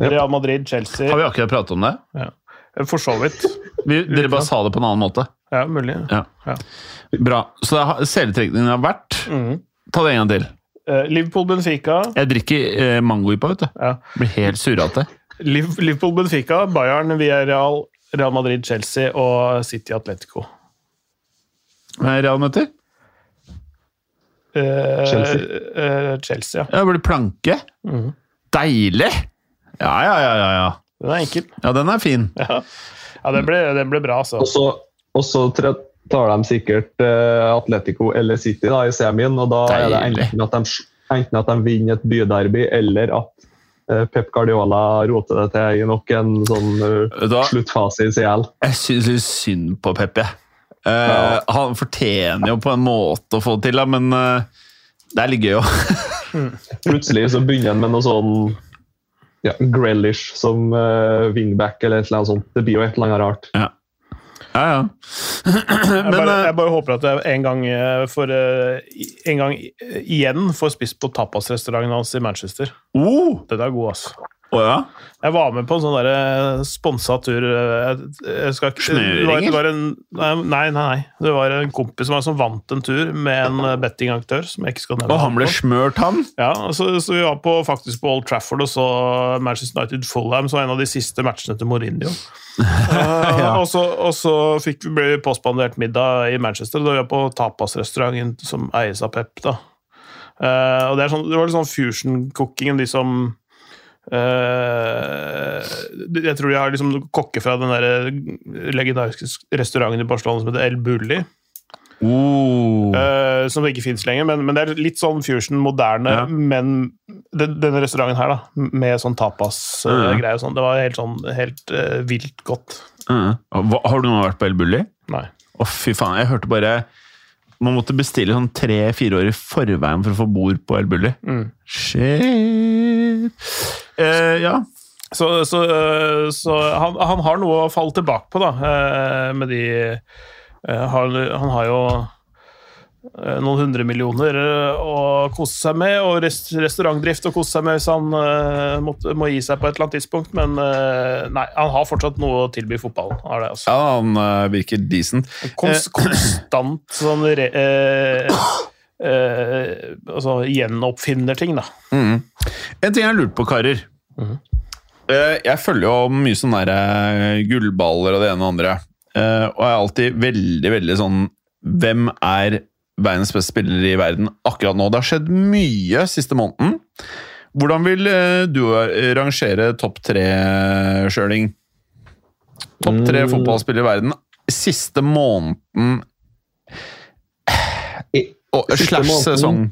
Real Madrid, Chelsea Har vi akkurat pratet om det? For så vidt. Vi, dere bare sa det på en annen måte. Ja, mulig. Ja. Ja. Bra. Så selvtrekningen har- seletrekningen har vært mm. Ta det en gang til. Eh, Liverpool-Benfica Jeg drikker eh, mangoipa, vet du. ja. Blir helt surrete. Liv- Liverpool-Benfica, Bayern, Villarreal, Real Madrid, Chelsea og City Atletico. Real møter? Eh, Chelsea. eh, Chelsea, ja. Ja, det blir planke. Mm. Deilig! Ja, ja, ja, ja, ja. Den er enkel. Ja, den er fin. Ja, ja den, ble, den ble bra, altså. Og så, tar de sikkert uh, Atletico eller City da, i semien, og da er det enten at, de, enten at de vinner et byderby, eller at eh, Pep Guardiola roter det til i nok en sånn eh, Da, sluttfase i CL. jeg syns litt synd på Pep, jeg. Uh, Ja. Han fortjener jo på en måte å få det til, da, men uh, det er litt gøy òg. Plutselig så begynner han med noe sånn ja, Grealish som uh, wingback eller et eller annet sånt. Det blir jo et eller annet rart. Ja, ja. Jeg Men bare, eh, jeg bare håper at jeg en gang, eh, for, en gang igjen får spist på tapasrestauranten hans i Manchester. oh, Den er god, altså. Å ja? Jeg var med på en sånn derre sponsa tur eh, Jeg, jeg skal ikke det var, en, Nei, nei, nei. Det var en kompis som, var, som vant en tur med en eh, bettingaktør som jeg ikke skal nevne. Og han ble smørt, han? Ja, så, så vi var på, faktisk på Old Trafford og så Manchester United Fulham, som var en av de siste matchene til Mourinho. ja. og, så, og så fikk vi ble vi påspandert middag i Manchester, da vi var på tapasrestauranten som eies av Pep. da. Uh, og det, er sånn, det var litt sånn fusion-cooking. de som eh, Jeg tror de har liksom kokker fra den der legendariske restauranten i Barcelona som heter El Bulli. Oh. Uh, som ikke fins lenger, men, men det er litt sånn fusion, moderne. Ja. Men den, denne restauranten her, da, med sånn tapas-greie og sånn, det var helt sånn helt eh, vilt godt. Uh. Hva, har du gang vært på El Bulli? Nei. Å, fy faen. Jeg hørte bare Man måtte bestille sånn tre-fire år i forveien for å få bord på El Bulli. Mm. Shit. Eh, ja. Så, så, eh, så han, han har noe å falle tilbake på, da, eh, med de eh, han, han har jo noen hundre millioner å kose seg med, og rest, restaurantdrift å kose seg med hvis han uh, må, må gi seg på et eller annet tidspunkt, men uh, nei, han har fortsatt noe å tilby fotballen. Har det, altså. Ja, han uh, virker decent. Kons konstant sånn re, eh, altså, gjenoppfinner-ting, da. Mm. En ting jeg lurte på, karer. Eh, Jeg følger jo mye sånn der eh, gullballer og det ene og det andre. Eh, Og jeg er alltid veldig, veldig sånn Hvem er verdens beste spiller i verden akkurat nå? Det har skjedd mye siste måneden. Hvordan vil eh, du eh, rangere topp tre, Sjøling? Topp tre Mm. fotballspillere i verden siste måneden og, slash sesong.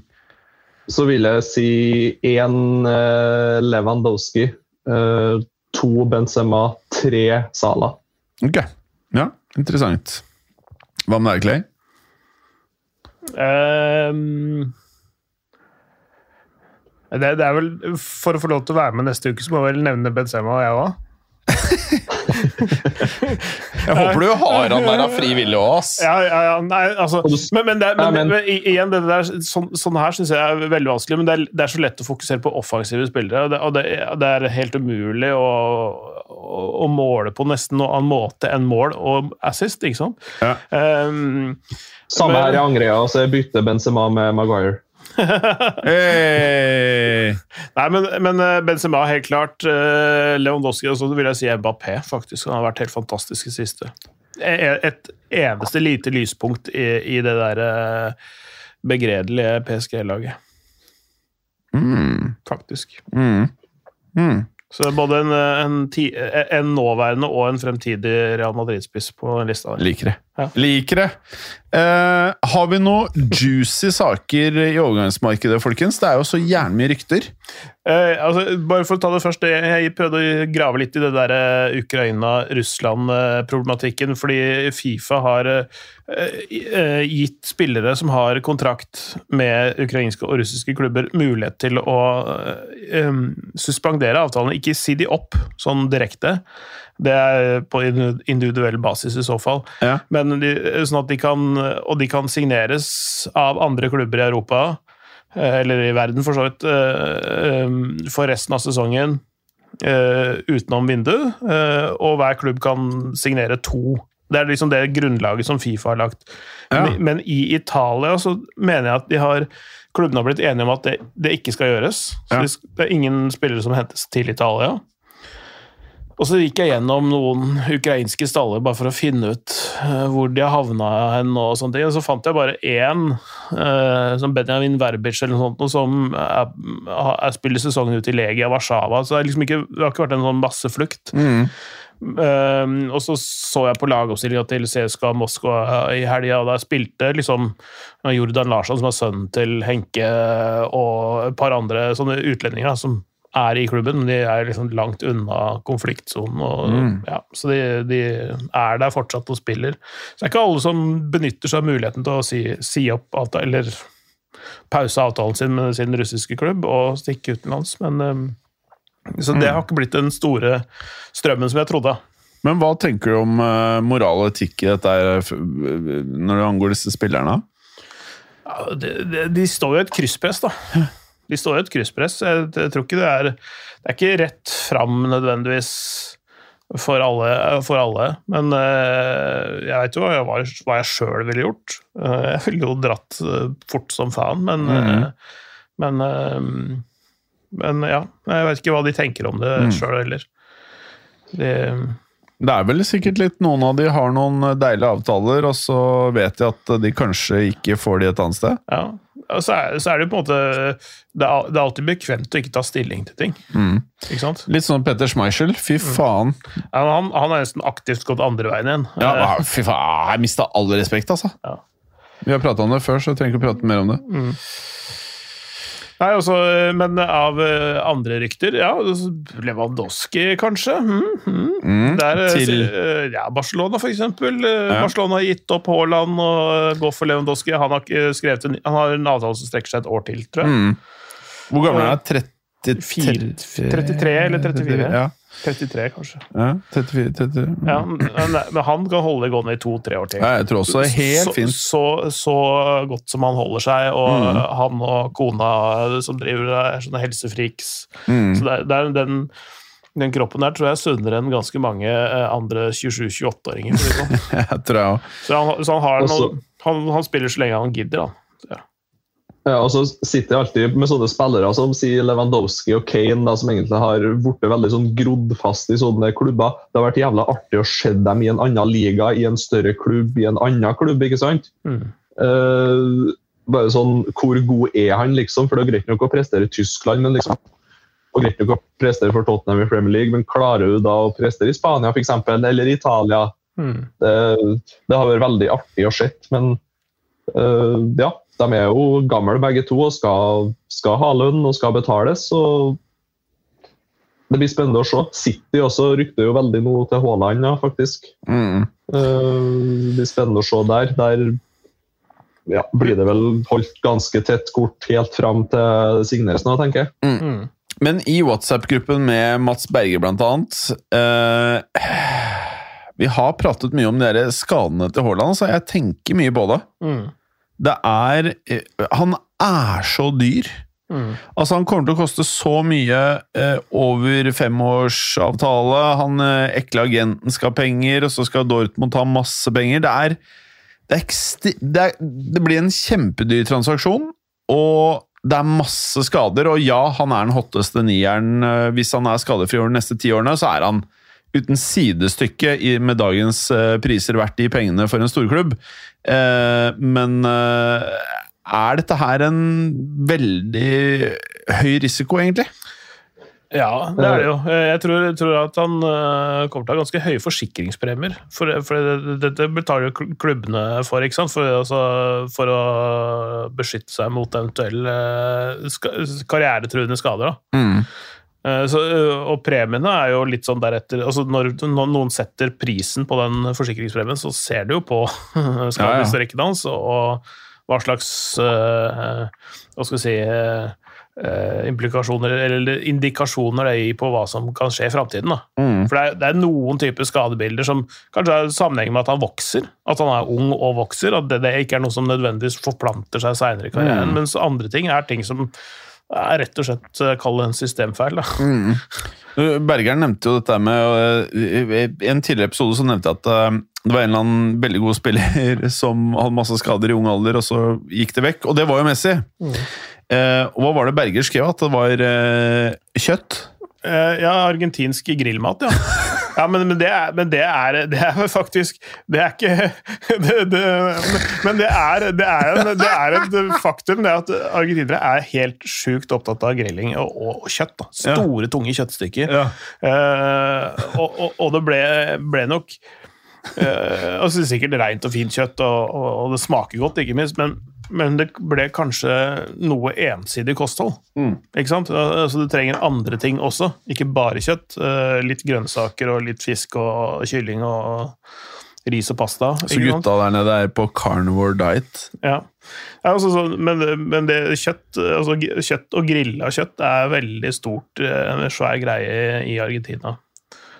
Så vil jeg si én eh, Lewandowski, eh, to Benzema, tre Sala. Ok, ja, interessant. Hva med deg, Clay? Um, det, det er vel For å få lov til å være med neste uke, så må jeg vel nevne Benzema og jeg òg. Jeg håper du har han der av fri vilje òg, ass. Ja, ja, ja, nei, altså, men, men, det, men, men- men igjen, det der, sånn, sånn her syns jeg er veldig vanskelig. Men det er, det er så lett å fokusere på offensive spillere. Og det, og det, det er helt umulig å, å, å måle på nesten noen annen måte enn mål og assist, ikke sant? Ja. Um, Samme Men- her i Angrea, så jeg bytter Benzema med Maguire. Hey. Nei, men, men eh, Benzema helt klart. Leon Lewandowski og så vil jeg si Mbappé, faktisk. Han har vært helt fantastisk i siste. E- Et eneste lite lyspunkt i, i det der eh, begredelige PSG-laget, Mm. faktisk. Mm. Mm. Så både en, eh, en, ti, en nåværende og en fremtidig Real Madrid-spiss på lista. der. Liker det. Ja. Liker det. Uh, har vi noen juicy saker i overgangsmarkedet, folkens? Det er jo så gjerne mye rykter. Uh, altså, bare for å ta det først, jeg- prøvde å grave litt i det der eh, Ukraina-Russland-problematikken, fordi Fifa har gitt spillere som har kontrakt med ukrainske og russiske klubber, mulighet til å suspendere avtalene, ikke si de opp sånn direkte. Det er på individuell basis i så fall. Ja. Men de, sånn at de kan, og de kan signeres av andre klubber i Europa, eh, eller i verden for så vidt, eh, um, for resten av sesongen eh, utenom vindu, eh, og hver klubb kan signere to. Det er liksom det grunnlaget som Fifa har lagt. Ja. Men, men i Italia så mener jeg at de har klubbene har blitt enige om at det, det ikke skal gjøres. Så Ja. det, det er ingen spillere som hentes til Italia. Og så gikk jeg gjennom noen ukrainske staller bare for å finne ut eh, hvor de har havna hen. Og sånne ting. Og så fant jeg bare én, eh, som Benjamin Verbic eller noe sånt, som er, er spiller sesongen ut i Legia Warszawa. Så det, liksom ikke, det har ikke vært en sånn masseflukt. Mm. Um, og så så jeg på lagoppstillinga til CSKA Moskva i helga, og der spilte liksom Jordan Larsson, som er sønnen til Henke, og et par andre sånne utlendinger da, som er i klubben, men de er liksom langt unna konfliktsonen. og- Mm. Ja, så de, de er der fortsatt og spiller. Så det er ikke alle som benytter seg av muligheten til å si, si opp avtale, eller pause avtalen sin med sin russiske klubb og stikke utenlands, men um, så det har ikke blitt den store strømmen som jeg trodde. Men hva tenker du om eh, moral og etikk i dette når det angår disse spillerne? Ja, de, de, de står jo i et krysspress, da. De står i et krysspress. Jeg, tror ikke det er Det er ikke rett fram nødvendigvis for alle, for alle. men eh, jeg vet jo hva jeg, hva jeg sjøl ville gjort. Eh, jeg ville jo dratt eh, fort som faen, men mm. Men, men ja, jeg vet ikke hva de tenker om det Mm. sjøl heller. De, Det er vel sikkert litt noen av de har noen deilige avtaler, og så vet de at de kanskje ikke får de et annet sted. ja. Så er, så er det på en måte det er, det er alltid bekvemt å ikke ta stilling til ting. Mm. Ikke sant? Litt sånn Petter Schmeichel. Fy faen. Ja, Han, han er nesten aktivt gått andre veien igjen. Ja, fy faen. Jeg mista all respekt, altså. Ja. Vi har prata om det før, så jeg trenger ikke å prate mer om det. Nei, også, eh, Men av eh, andre rykter Ja, Lewandowski, kanskje? Mm, mm. Mm, Der, eh, til ja, Barcelona, for eksempel. Ja. Barcelona har gitt opp Haaland og går for Lewandowski. Han har, skrevet en, han har en avtale som strekker seg et år til, tror jeg. mm. Hvor gammel er han? Fire- 33 eller 34? Ja, 33, kanskje. ja 34, 30. Ja, men, men han kan holde det gående i to-tre år til. Ja, jeg tror også det er helt så, fint. Så, så godt som han holder seg, og Mm. han og kona som driver er sånne helsefriks. Mm. Så det det er den, den kroppen der tror jeg er sunnere enn ganske mange eh, andre 27-28-åringer. for å si det sånn. Jeg tror jeg også. Så, han, så han, har noen, han, han spiller så lenge han gidder, han. Ja. Ja, og så sitter jeg alltid med sånne spillere som sier Lewandowski og Kane, da, som egentlig har blitt veldig sånn grodd fast i sånne klubber. Det har vært jævla artig å se dem i en annen liga, i en større klubb, i en annen klubb. ikke sant? Mm. Uh, bare sånn, Hvor god er han, liksom? For det er greit nok å prestere i Tyskland, men liksom og greit nok å prestere for Tottenham i Premier League, men klarer du da å prestere i Spania for eksempel, eller i Italia? Mm. Det, det har vært veldig artig å se, men uh, ja, de er jo gamle begge to og skal, skal ha lønn og skal betales. så det blir spennende å se. City også rykter jo veldig nå til Haaland, ja, faktisk. Mm. Eh, det blir spennende å se der. Der ja, blir det vel holdt ganske tett kort helt fram til signeres nå, tenker jeg. Mm. Men i WhatsApp-gruppen med Mats Berger, blant annet eh, Vi har pratet mye om de skadene til Haaland, så jeg tenker mye på det. Mm. Det er eh, Han er så dyr. Mm. Altså, han kommer til å koste så mye eh, over femårsavtale. Han eh, ekle agenten skal ha penger, og så skal Dortmund ta masse penger. Det er, det er, det er Det blir en kjempedyr transaksjon, og det er masse skader. Og ja, han er den hotteste nieren. eh, Hvis han er skadefri over de neste ti årene, så er han uten sidestykke i, med dagens eh, priser verdt de pengene for en storklubb. Eh, men eh, er dette her en veldig høy risiko, egentlig? Ja, det er det jo. Jeg tror, jeg tror at han kommer til å ha ganske høye forsikringspremier. For, for det- dette betaler jo klubbene for, ikke sant? For, altså, for å beskytte seg mot eventuelle karrieretruende skader. Da. Mm. Eh, Så, øh, og premiene er jo litt sånn deretter altså Når, når noen setter prisen på den forsikringspremien, så ser du jo på skadehistorikken hans og hva slags uh, Hva skal vi si øh, implikasjoner eller indikasjoner det gir på hva som kan skje i framtiden. Mm. For det er, det er noen typer skadebilder som kanskje har sammenheng med at han vokser. At han er ung og vokser. At det, det ikke er noe som nødvendigvis forplanter seg seinere i karrieren. Mens andre ting er ting som er rett og slett eh, kall det en systemfeil. da. Bergeren nevnte jo dette med øh, I en tidligere episode så nevnte jeg at øh, det var en eller annen veldig god spiller som hadde masse skader i ung alder, og så gikk det vekk. Og det var jo Messi. Eh, og hva var det Berger skrev? At det var eh, kjøtt? Eh, ja, argentinsk grillmat, ja. Ja, men, men, det er, men det, er, det er faktisk Det er ikke det, Men det er, det, en, det er et faktum det at argentinere er helt sjukt opptatt av grilling og, og, og kjøtt. Da. Store, tunge kjøttstykker. Eh, og, og, og det ble, ble nok uh, altså Sikkert rent og fint kjøtt, og, og det smaker godt, ikke minst, men, men det ble kanskje noe ensidig kosthold. Ikke sant? Altså, du trenger andre ting også, ikke bare kjøtt. Eh, Litt grønnsaker og litt fisk og kylling og ris og pasta. Så gutta der nede er på carnivore diet. Ja. Ja, altså, så, men, men det kjøtt, altså, kjøtt og grilla kjøtt er veldig stort, eh, en svær greie i Argentina.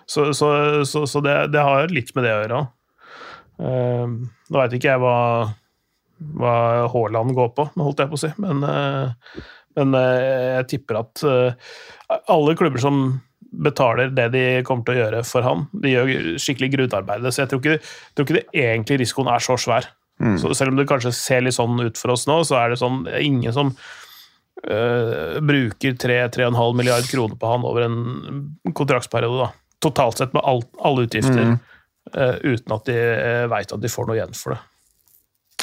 Så, så, så, så det, det har litt med det å gjøre. Uh, nå veit ikke jeg hva, hva Haaland går på, holdt jeg på å si, men, eh, men eh, jeg tipper at eh, alle klubber som betaler det de kommer til å gjøre for han, de gjør skikkelig grunnarbeidet. Så jeg tror ikke, tror ikke det egentlig risikoen er så svær. Så selv om det kanskje ser litt sånn ut for oss nå, så er det sånn ingen som øh, bruker 3-3,5 milliard kroner på han over en kontraktsperiode. da. Totalt sett med alt, alle utgifter, øh, uten at de uh, veit at de får noe igjen for det.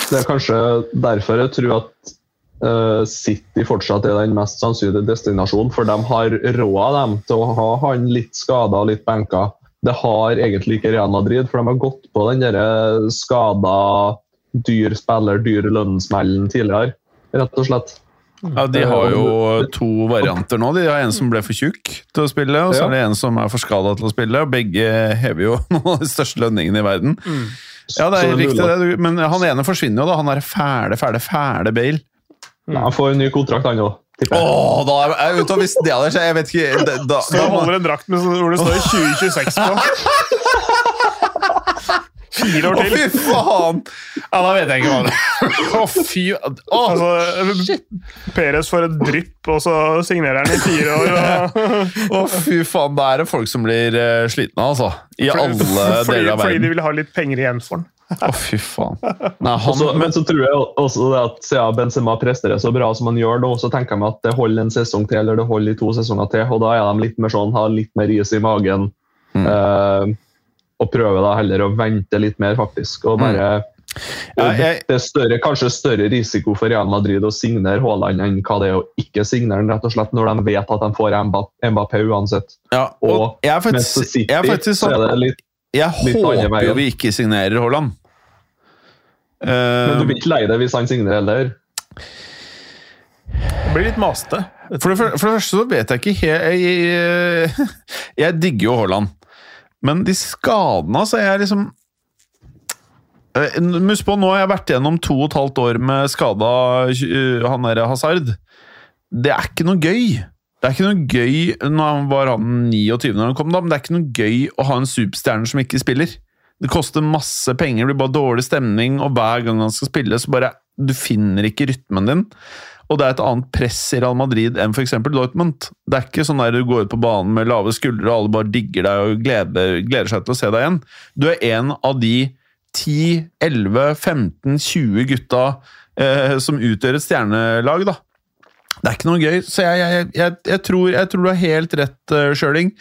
Det er kanskje derfor jeg tror at uh, City fortsatt er den mest sannsynlige destinasjonen, for de har råd dem til å ha han litt skada og litt benka. Det har egentlig ikke Real Madrid, for de har gått på den derre skada, dyr spiller, dyr lønnsmellen tidligere, rett og slett. Ja, De har jo to varianter nå. De har en som ble for tjukk til å spille, og så er det en som er for skada til å spille. Begge hever jo noen av de største lønningene i verden. Ja, det er riktig, det, men han ene forsvinner jo, da. Han er fæle, fæle, fæle Bale. Ja, han får en ny kontrakt, han òg. Oh. Åh, da er jeg ute og hvis det hadde skjedd Jeg vet ikke da, da, Så da, holder en drakt med hvor det står 2026 på. Fire år Å, fy faen! Ja, da vet jeg ikke hva det er. Å, fy Å, Altså, Peres får et drypp, og så signerer han i fire år. Og, å, fy faen. Da er det folk som blir eh, slitne, altså. I alle fordi, deler av verden. fordi de vil ha litt penger igjen for den. Å, fy faen. Nei, han, Også, men så tror jeg også det at siden Benzema presterer så bra som han gjør nå, så tenker jeg meg at det holder en sesong til, eller det holder i to sesonger til. og Da er de litt mer sånn, har litt mer is i magen. Mm. eh, og prøver da heller å vente litt mer, faktisk. og bare Ja, jeg- Det er større, kanskje større risiko for Real Madrid å signere Haaland enn hva det er å ikke signere den, rett og slett, når de vet at de får Mbappé uansett. ja, og Og jeg er mens faktisk, City jeg er faktisk så er sånn det litt Jeg litt håper jo vi ikke signerer Haaland. Men Eh, du blir ikke lei deg hvis han signerer heller. Det blir litt masete. For for det første så vet jeg ikke helt Jeg, jeg, jeg digger jo Haaland. Men de skadene, altså Jeg liksom Eh, Husk på, nå har jeg vært gjennom to og et halvt år med skada eh, han derre Hazard. Det er ikke noe gøy. Det er ikke noe gøy Nå var han 29 når han kom, da, men det er ikke noe gøy å ha en superstjerne som ikke spiller. Det koster masse penger, det blir bare dårlig stemning, og hver gang han skal spille, så bare Du finner ikke rytmen din. Og det er et annet press i Real Madrid enn f.eks. Dortmund. Det er ikke sånn der du går ut på banen med lave skuldre, og alle bare digger deg og gleder, gleder seg til å se deg igjen. Du er en av de 10, 11, 15, 20 gutta eh, som utgjør et stjernelag, da. Det er ikke noe gøy, så jeg, jeg, jeg, tror, jeg tror du har helt rett, uh, Schjøling.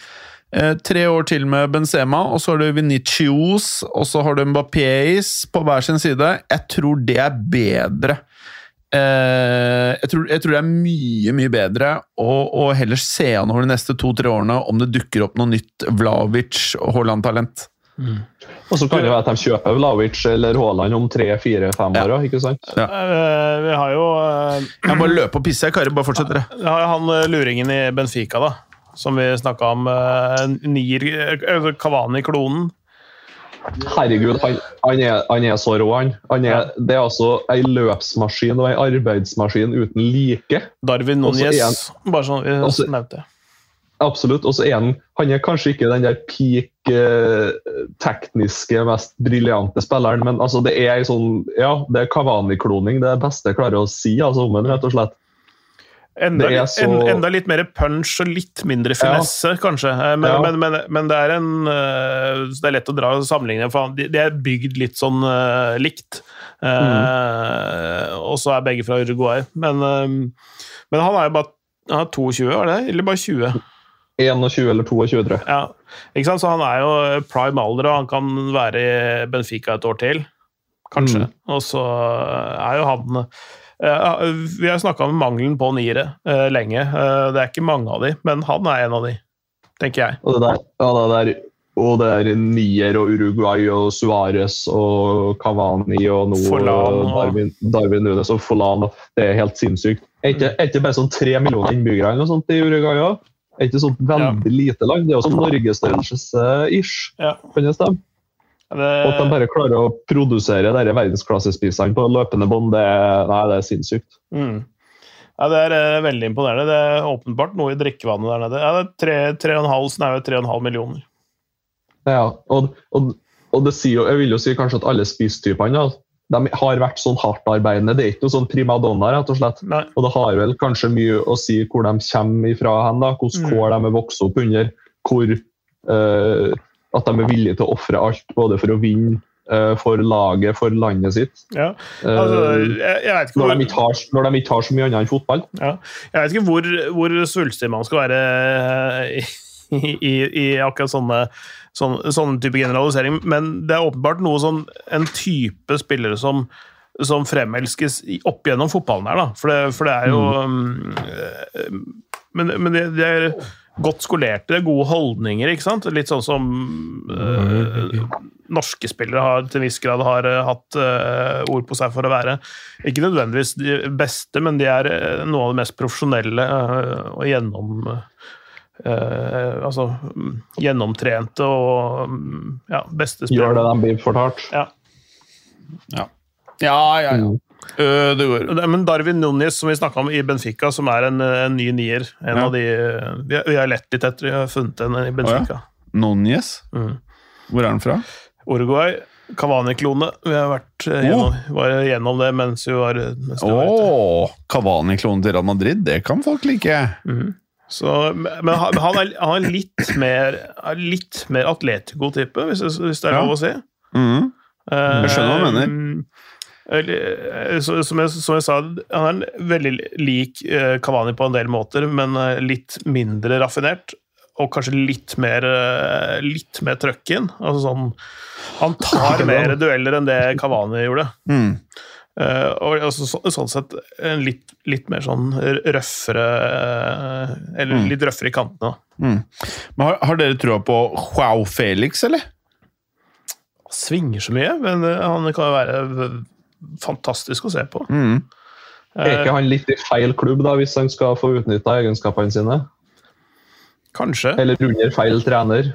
Eh, tre år til med Benzema, og så har du Vinicius, og så har du Mbappéis på hver sin side. Jeg tror det er bedre. Eh, jeg, tror, jeg tror det er mye, mye bedre å, å heller se an over de neste to-tre årene om det dukker opp noe nytt Vlavic og Haaland-talent. Og så kan det være at de kjøper Vlavic eller Haaland om tre, fire, fem år. ikke sant? Eh, Vi har jo eh, Jeg bare løper og pisser, Kari. Bare fortsett, dere. vi har jo han luringen i Benfica, da. Som vi snakka om. eh, Nier Kavani-klonen. Herregud, han, han, er, han er så rå, han. han er, det er altså ei løpsmaskin og ei arbeidsmaskin uten like. Darwin Núñez. Bare sånn vi Også- nevnte. Absolutt. Og så er han Han er kanskje ikke den der peak eh, tekniske, mest briljante spilleren, men altså det er ei sånn Ja, det er Kavani-kloning. Det er det beste jeg klarer å si altså, om ham, rett og slett. Enda, så- en, enda litt mer punch og litt mindre finesse, kanskje. Eh, Men, Ja. men, men, men det er en eh, Det er lett å dra sammenligne, for de, de er bygd litt sånn uh, likt. Eh, Og så er begge fra Uruguay. Men, uh, men han er jo bare han er 22, var det? Eller bare 20? 21 eller 22, tror jeg. Ja? Så han er jo prime alder, og han kan være i Benfica et år til. Kanskje. Og så er jo han eh, Vi har snakka om mangelen på niere eh, lenge. Eh, det er ikke mange av de, men han er en av de, tenker jeg. Og det der, ja, det der og det er Nier og Uruguay og Suárez og Cavani og nå Forlan Darwin, Darwin Nunes og Forlan. Det er helt sinnssykt. Er ikke, er ikke bare sånn tre millioner innbyggere eller noe sånt i Uruguay òg? Er ikke sånt veldig lite land? Det er jo sånn norgesstørrelse-ish. Ja. Kan det stemme? Og at de bare klarer å produsere disse verdensklassespisene på løpende bånd, det, nei, det er sinnssykt. mm. ja, det er eh, veldig imponerende. Det er åpenbart noe i drikkevannet der nede. Ja, det er tre, tre og en halv, snaue 3,5 millioner. Ja, og, og, og det sier jeg vil jo si kanskje at alle spistypene da, de har vært sånn hardtarbeidende. Det er ikke noe sånn primadonna, rett og slett. Nei. Og det har vel kanskje mye å si hvor de kommer ifra hen, da, hvilke Mm. kår de er vokst opp under. hvor eh, At de er villige til å ofre alt, både for å vinne, eh, for laget, for landet sitt. Ja. Eh, Altså, jeg, jeg ikke når, de har, når de ikke har så mye annet enn fotball. Ja. Jeg vet ikke hvor, hvor svulstig man skal være i, i, i akkurat sånne, sånne, sånne type generalisering, men det er åpenbart noe sånn En type spillere som, som fremelskes opp gjennom fotballen her, da. For det, for det er jo um, eh, Men, men det, det er godt skolerte, er gode holdninger, ikke sant? Litt sånn som eh, norske spillere har til en viss grad har eh, hatt eh, ord på seg for å være. Ikke nødvendigvis de beste, men de er noe av det mest profesjonelle eh, og gjennom eh, altså mm, gjennomtrente og mm, ja, beste Gjør det de blir fortalt. Ja. Ja, ja, ja. Ødegaard. Det- Men Darwin Núñez, som vi snakka om i Benfica, som er en, en ny nier En Ja. av de vi har, vi har lett litt etter, vi har funnet en i Benfica. Núñez. Mm. Hvor er han fra? Uruguay, Cavani-klone. Vi har vært eh, gjennom, var gjennom det mens vi var, mens vi. Å! Cavani-klone til Real Madrid, det kan folk like. Så, men han, er, han er litt mer, er litt mer Atletico-type, hvis, hvis det er Ja. lov å si. Mm. Jeg skjønner hva du mener. Så, som, jeg, som jeg sa, han er veldig lik Kavani Cavani på en del måter, men eh, litt mindre raffinert. Og kanskje litt mer, eh, litt mer trøkk inn. Altså sånn, han tar mer dueller enn det Cavani gjorde. Mm. Eh, og altså, så, sånn sett en litt, litt mer sånn røffere eh, Eller Mm. litt røffere i kantene. Mm. Men har, har dere trua på Joao Felix, eller? Svinger så mye, men eh, han kan jo være fantastisk å se på. Mm. Er Eh, ikke han litt i feil klubb da, hvis han skal få utnytta egenskapene sine? kanskje. Eller under feil trener?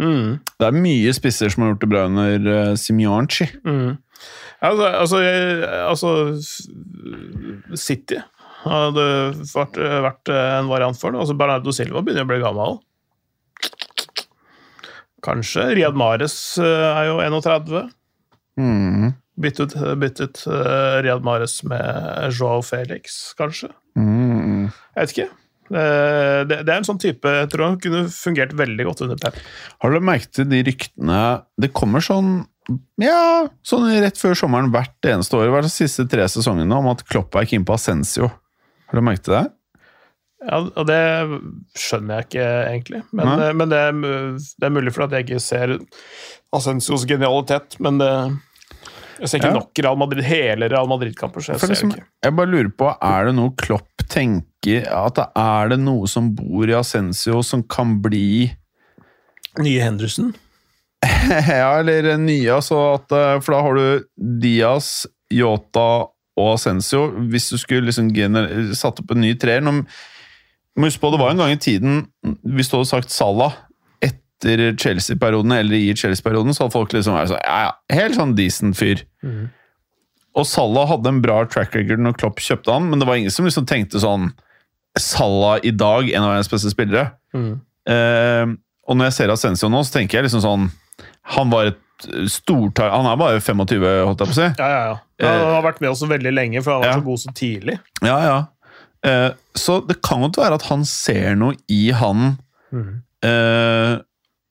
Mm. Det er mye spisser som har gjort det bra under uh. Mm. Altså, altså, jeg, altså City hadde vært, vært en variant for det. Altså, Bernardo Silva begynner å bli gammel. Kanskje. Riyad Mahrez eh, er jo 31. Mm. Byttet, ut uh, Riyad Mahrez med Joao Felix, kanskje. Mm. Jeg vet ikke. Uh, Det, det er en sånn type jeg tror han kunne fungert veldig godt under Pep. Har du merket til de ryktene Det kommer sånn ja, sånn rett før sommeren hvert eneste år, hvert de siste tre sesongene, om at Klopp er keen på Ascencio. Har du merket det? Ja, og det skjønner jeg ikke, egentlig. Men, men det, er, det er mulig for at jeg ikke ser Asensios genialitet, men det Jeg ser ikke Ja. nok Real Madrid, hele Real Madrid-kamper, så jeg ser liksom, ikke. jeg bare lurer på, er det noe Klopp tenker At det er det noe som bor i Ascencio som kan bli Nye Henderson? Ja, eller nye, altså at eh, For da har du Diaz, Yota og Ascencio. Hvis du skulle liksom satt opp en ny treer Husk på, det var en gang i tiden Hvis du hadde sagt Salah etter Chelsea-perioden, eller i Chelsea-perioden, så hadde folk liksom vært sånn Ja, ja, helt sånn decent fyr. Og Salah hadde en bra track record når Klopp kjøpte han, men det var ingen som liksom tenkte sånn Salah i dag, en av verdens beste spillere. Eh, og når jeg ser Ascencio nå, så tenker jeg liksom sånn Han var et stortar... Han er bare 25, holdt jeg på å si. Ja, ja, ja. Han har vært med oss veldig lenge, for han var Ja. så god så tidlig. Ja, ja. Eh, så det kan godt være at han ser noe i han eh,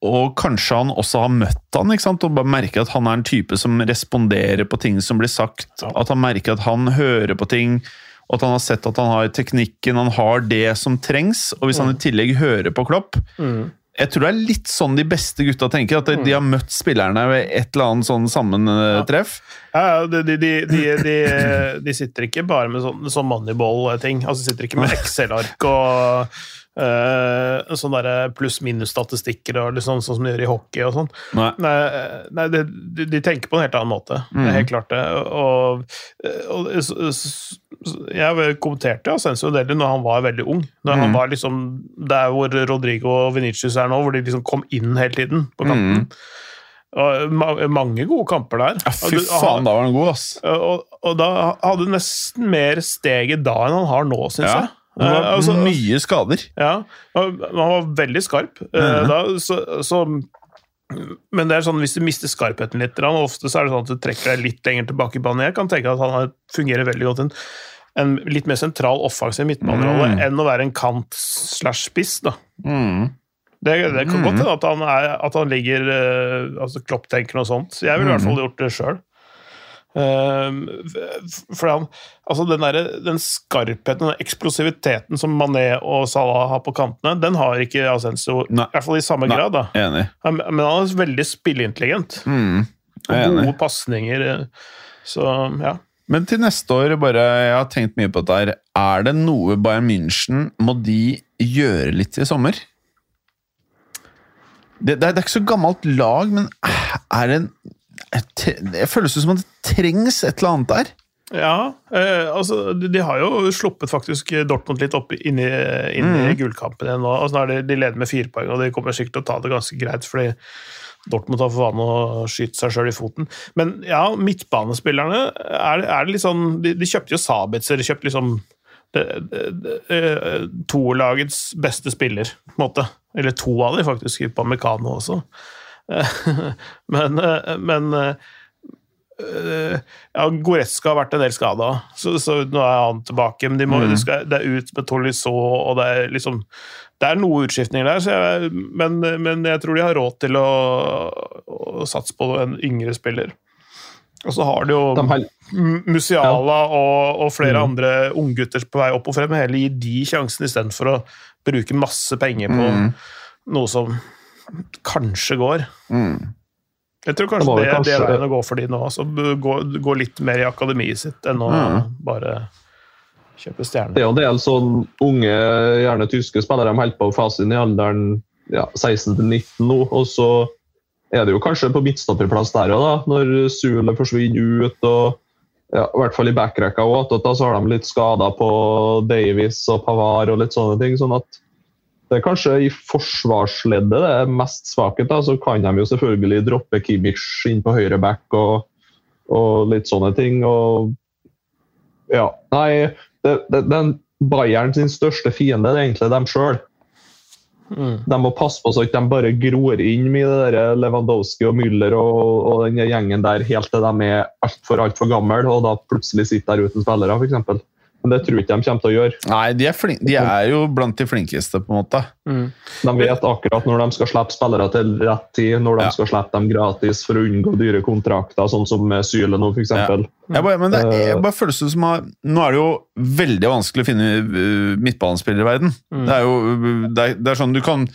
Og kanskje han også har møtt han, ikke sant? og bare merker at han er en type som responderer på ting som blir sagt. At han merker at han hører på ting, og at han har sett at han har teknikken, han har det som trengs. Og hvis han i tillegg hører på Klopp Jeg tror det er litt sånn de beste gutta tenker, at de, de har møtt spillerne ved et eller annet sånn sammentreff. Ja, ja, de, de, de, de, de, de sitter ikke bare med sånn, sånn moneyball-ting. Altså, de sitter ikke med Excel-ark og uh, sånn pluss-minus-statistikker og liksom, sånn som de gjør i hockey og sånn. Nei. Nei, nei de, de, tenker på en helt annen måte. Det er helt klart det. Og, og, s- s- jeg kommenterte Ascenso en del når han var veldig ung. Når han var liksom Der hvor Rodrigo og Venicius er nå, hvor de liksom kom inn hele tiden på kanten. Og ma mange gode kamper der. Ja, fy faen, da var han god, ass. og, og da hadde han nesten mer steget da enn han har nå, syns Ja. jeg. Det var Eh, altså- mye skader. ja, han var veldig skarp. eh, da, så, så, men det er sånn, hvis du mister skarpheten litt, og ofte så er det sånn at du trekker deg litt lenger tilbake i banen. Jeg kan tenke at han fungerer veldig godt en, en litt mer sentral offensiv midtbanerolle Mm. enn å være en kant slash spiss. da. Mm. Det, det kan godt hende at han, at han ligger eh, altså Klopp tenker noe sånt. Jeg ville i hvert fall gjort det sjøl. For han, altså den, der, den skarpheten, den eksplosiviteten som Mané og Salah har på kantene, den har ikke Ascenso, i hvert fall i samme Nei. grad. Enig. Men han er veldig spilleintelligent. Mm. Gode pasninger. eh, Så ja. Men til neste år, bare, jeg har tenkt mye på dette her. Er det noe Bayern München må de gjøre litt i sommer? Det, det, er, det er ikke så gammelt lag, men er det en jeg føles det som at det trengs et eller annet der. Ja, eh, altså de, de har jo sluppet faktisk Dortmund litt opp inn i, inn i Mm. gullkampen igjen nå. Altså, nå de, de leder med fire poeng, og de kommer sikkert til å ta det ganske greit, fordi Dortmund har for vane å skyte seg sjøl i foten. Men ja, midtbanespillerne er, er det litt sånn De, de kjøpte jo Sabitzer, de kjøpte liksom det, det, det, eh, toerlagets beste spiller, på en måte. Eller to av dem, faktisk, på Mekano også. Men, eh, men eh, ja, Goretzka har vært en del skada, så, så, nå er han tilbake. Men de må, Mm. de skal, det er ut med Tolisso, og det er liksom Det er noe utskiftninger der, så jeg, men, men jeg tror de har råd til å, å satse på en yngre spiller. Og så har de jo De har... Musiala Musiala og, og flere Mm. andre unggutter på vei opp og frem. Heller gi de sjansen istedenfor å bruke masse penger på Mm. noe som kanskje går. Mm. Jeg tror kanskje det, kanskje- det er veien å gå for de nå. Altså, gå, gå litt mer i akademiet sitt enn å Mm. bare kjøpe stjerner. Det er jo en del sånn unge, gjerne tyske spillere de holder på å fase inn i alderen ja, 16-19 nå. Og så er det jo kanskje på midtstopperplass der òg, da, når Sule forsvinner ut. og ja, I hvert fall i backrekka òg. Da så har de litt skader på Davies og Pavar og litt sånne ting. sånn at det er kanskje i forsvarsleddet det er mest svakhet. da, Så kan de jo selvfølgelig droppe Kimmich inn på høyre back og, og litt sånne ting. og ja, nei, det, det, den Bayern sin største fiende det er egentlig dem sjøl. Mm. De må passe på så at de bare gror inn med det der Lewandowski og Müller og, og den gjengen der helt til de er altfor alt for gamle og da plutselig sitter der uten spillere, f.eks. Men det tror jeg ikke de kommer til å gjøre. Nei, de er, flin de er jo blant de flinkeste, på en måte. Mm. De vet akkurat når de skal slippe spillere til rett tid, når de Ja. skal slippe dem gratis for å unngå dyre kontrakter, sånn som med Syle nå, f.eks. Ja. Jeg bare, men det er, bare føles det som at Nå er det jo veldig vanskelig å finne uh, midtbanespillere i verden. Mm. Det er jo uh, det er, det er sånn du kan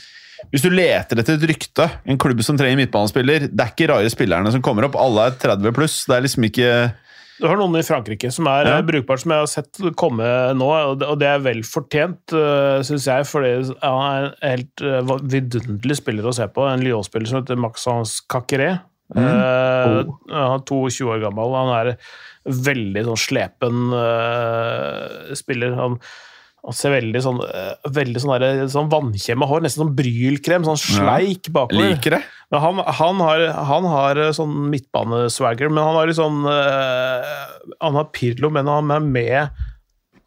Hvis du leter etter et rykte, en klubb som trenger midtbanespiller Det er ikke rare spillerne som kommer opp. Alle er 30 pluss. Det er liksom ikke Du har noen i Frankrike som er Ja. eh, brukbart, som jeg har sett komme nå, og det, er vel fortjent, uh, syns jeg, fordi han er en helt uh, vidunderlig spiller å se på. En Lyon-spiller som heter Maxence Cacqueré. Mm. Eh, Oh. han er 22 år gammel. Han er veldig sånn slepen uh, spiller. Han, han ser veldig sånn, eh, veldig sånn, der, sånn vannkjemme hår, nesten sånn brylkrem, sånn sleik bakover. Liker det. Men han, han, har, han har eh, sånn midtbaneswagger, men han har litt sånn eh, Han har Pirlo, men han er med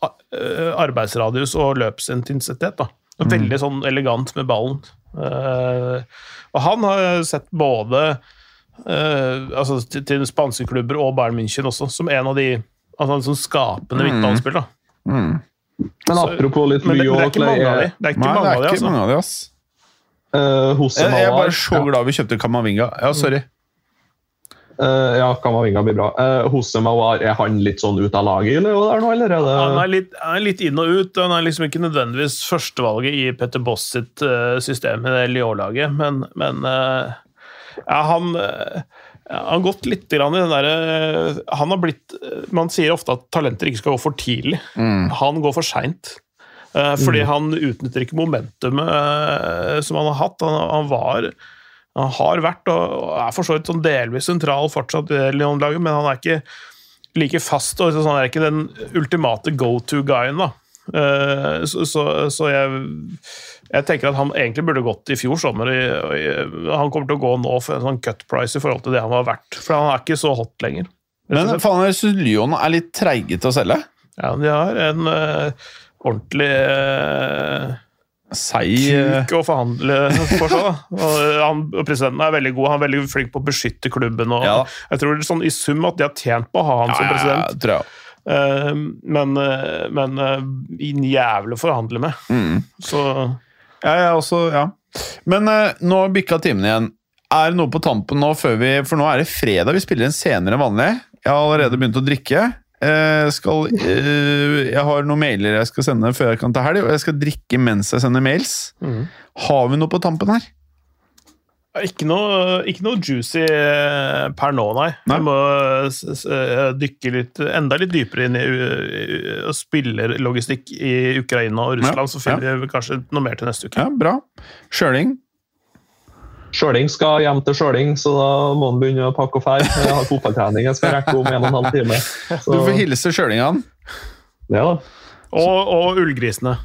eh, arbeidsradius og løpsintensitet. da. Veldig sånn elegant med ballen. Eh, og han har sett både eh, altså til, til spanske klubber og Bayern München også, som en av de altså sånn skapende Mm. midtbanespillere. Mm. Men apropos litt Men det, mye det er ikke mange av de. Det er ikke Nei, det mange er av de, ikke altså. mange av de, ass. uh, Jeg, jeg er bare så glad vi kjøpte Kamavinga. Ja, sorry. Uh, ja, Kamavinga blir bra. Uh, Hose Mawar, er han litt sånn ut av laget eller, der nå, eller er det Han er, litt, han er litt inn og ut. Han er liksom ikke nødvendigvis førstevalget i Petter Boss sitt uh, system i det Lyon-laget, men, men uh, ja, han eh, ja, han har gått litt grann i den derre Han har blitt Man sier ofte at talenter ikke skal gå for tidlig. Mm. Han går for seint. Fordi fordi han utnytter ikke momentumet eh, som han har hatt. Han, han var han har vært og er for så vidt sånn delvis sentral fortsatt i det Lyon-laget, men han er ikke like fast. og sånn, Han er ikke den ultimate go to-guyen. da. Eh, Så, så, så jeg, jeg tenker at han egentlig burde gått i fjor sommer. Han kommer til å gå nå for en sånn cut price i forhold til det han var verdt. For han er ikke så hot lenger. Men faen, jeg syns Lyon er litt treige til å selge. Ja, de har en uh, ordentlig uh, Seig eh, kuk å forhandle for seg. da. Og han, presidenten er veldig god, han er veldig flink på å beskytte klubben. og Ja. Jeg tror sånn, i sum at de har tjent på å ha han som president. Ja. Eh, men eh, men uh, jævlig å forhandle med. Mm. Så Ja, er også, ja. Men uh, nå bikka timen igjen. Er det noe på tampen nå før vi For nå er det fredag, vi spiller inn senere enn vanlig. Jeg har allerede begynt å drikke. Uh, skal, uh, jeg har noen mailer jeg skal sende før jeg kan ta helg, og jeg skal drikke mens jeg sender mails. Mm. Har vi noe på tampen her? Ikke noe, ikke noe juicy eh, per nå, nei. Nei. Vi må eh, eh, dykke litt, enda litt dypere inn i uh, spillerlogistikk i Ukraina og Russland, Ja, så finner vi kanskje noe mer til neste uke. Ja, bra. Sjøling? Sjøling skal hjem til Sjøling, så da må han begynne å pakke og fære. Jeg har fotballtrening jeg skal rekke om en og en halv time. Så, Du får hilse sjølingene. ja, da. Og, og ullgrisene.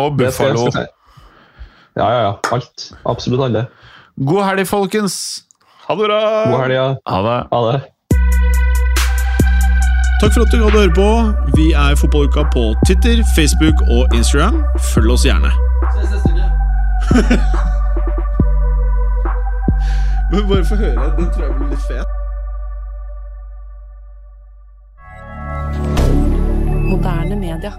Og Buffalo. Ja, ja, ja. Alt. Absolutt alle. God helg, folkens! Ha det bra! God helg. ja. Ha det. Ha det. Takk for at du hadde høre på. Vi er Fotballuka på Twitter, Facebook og Instagram. Følg oss gjerne. Men bare få høre. Den tror jeg blir litt fet. Moderne media.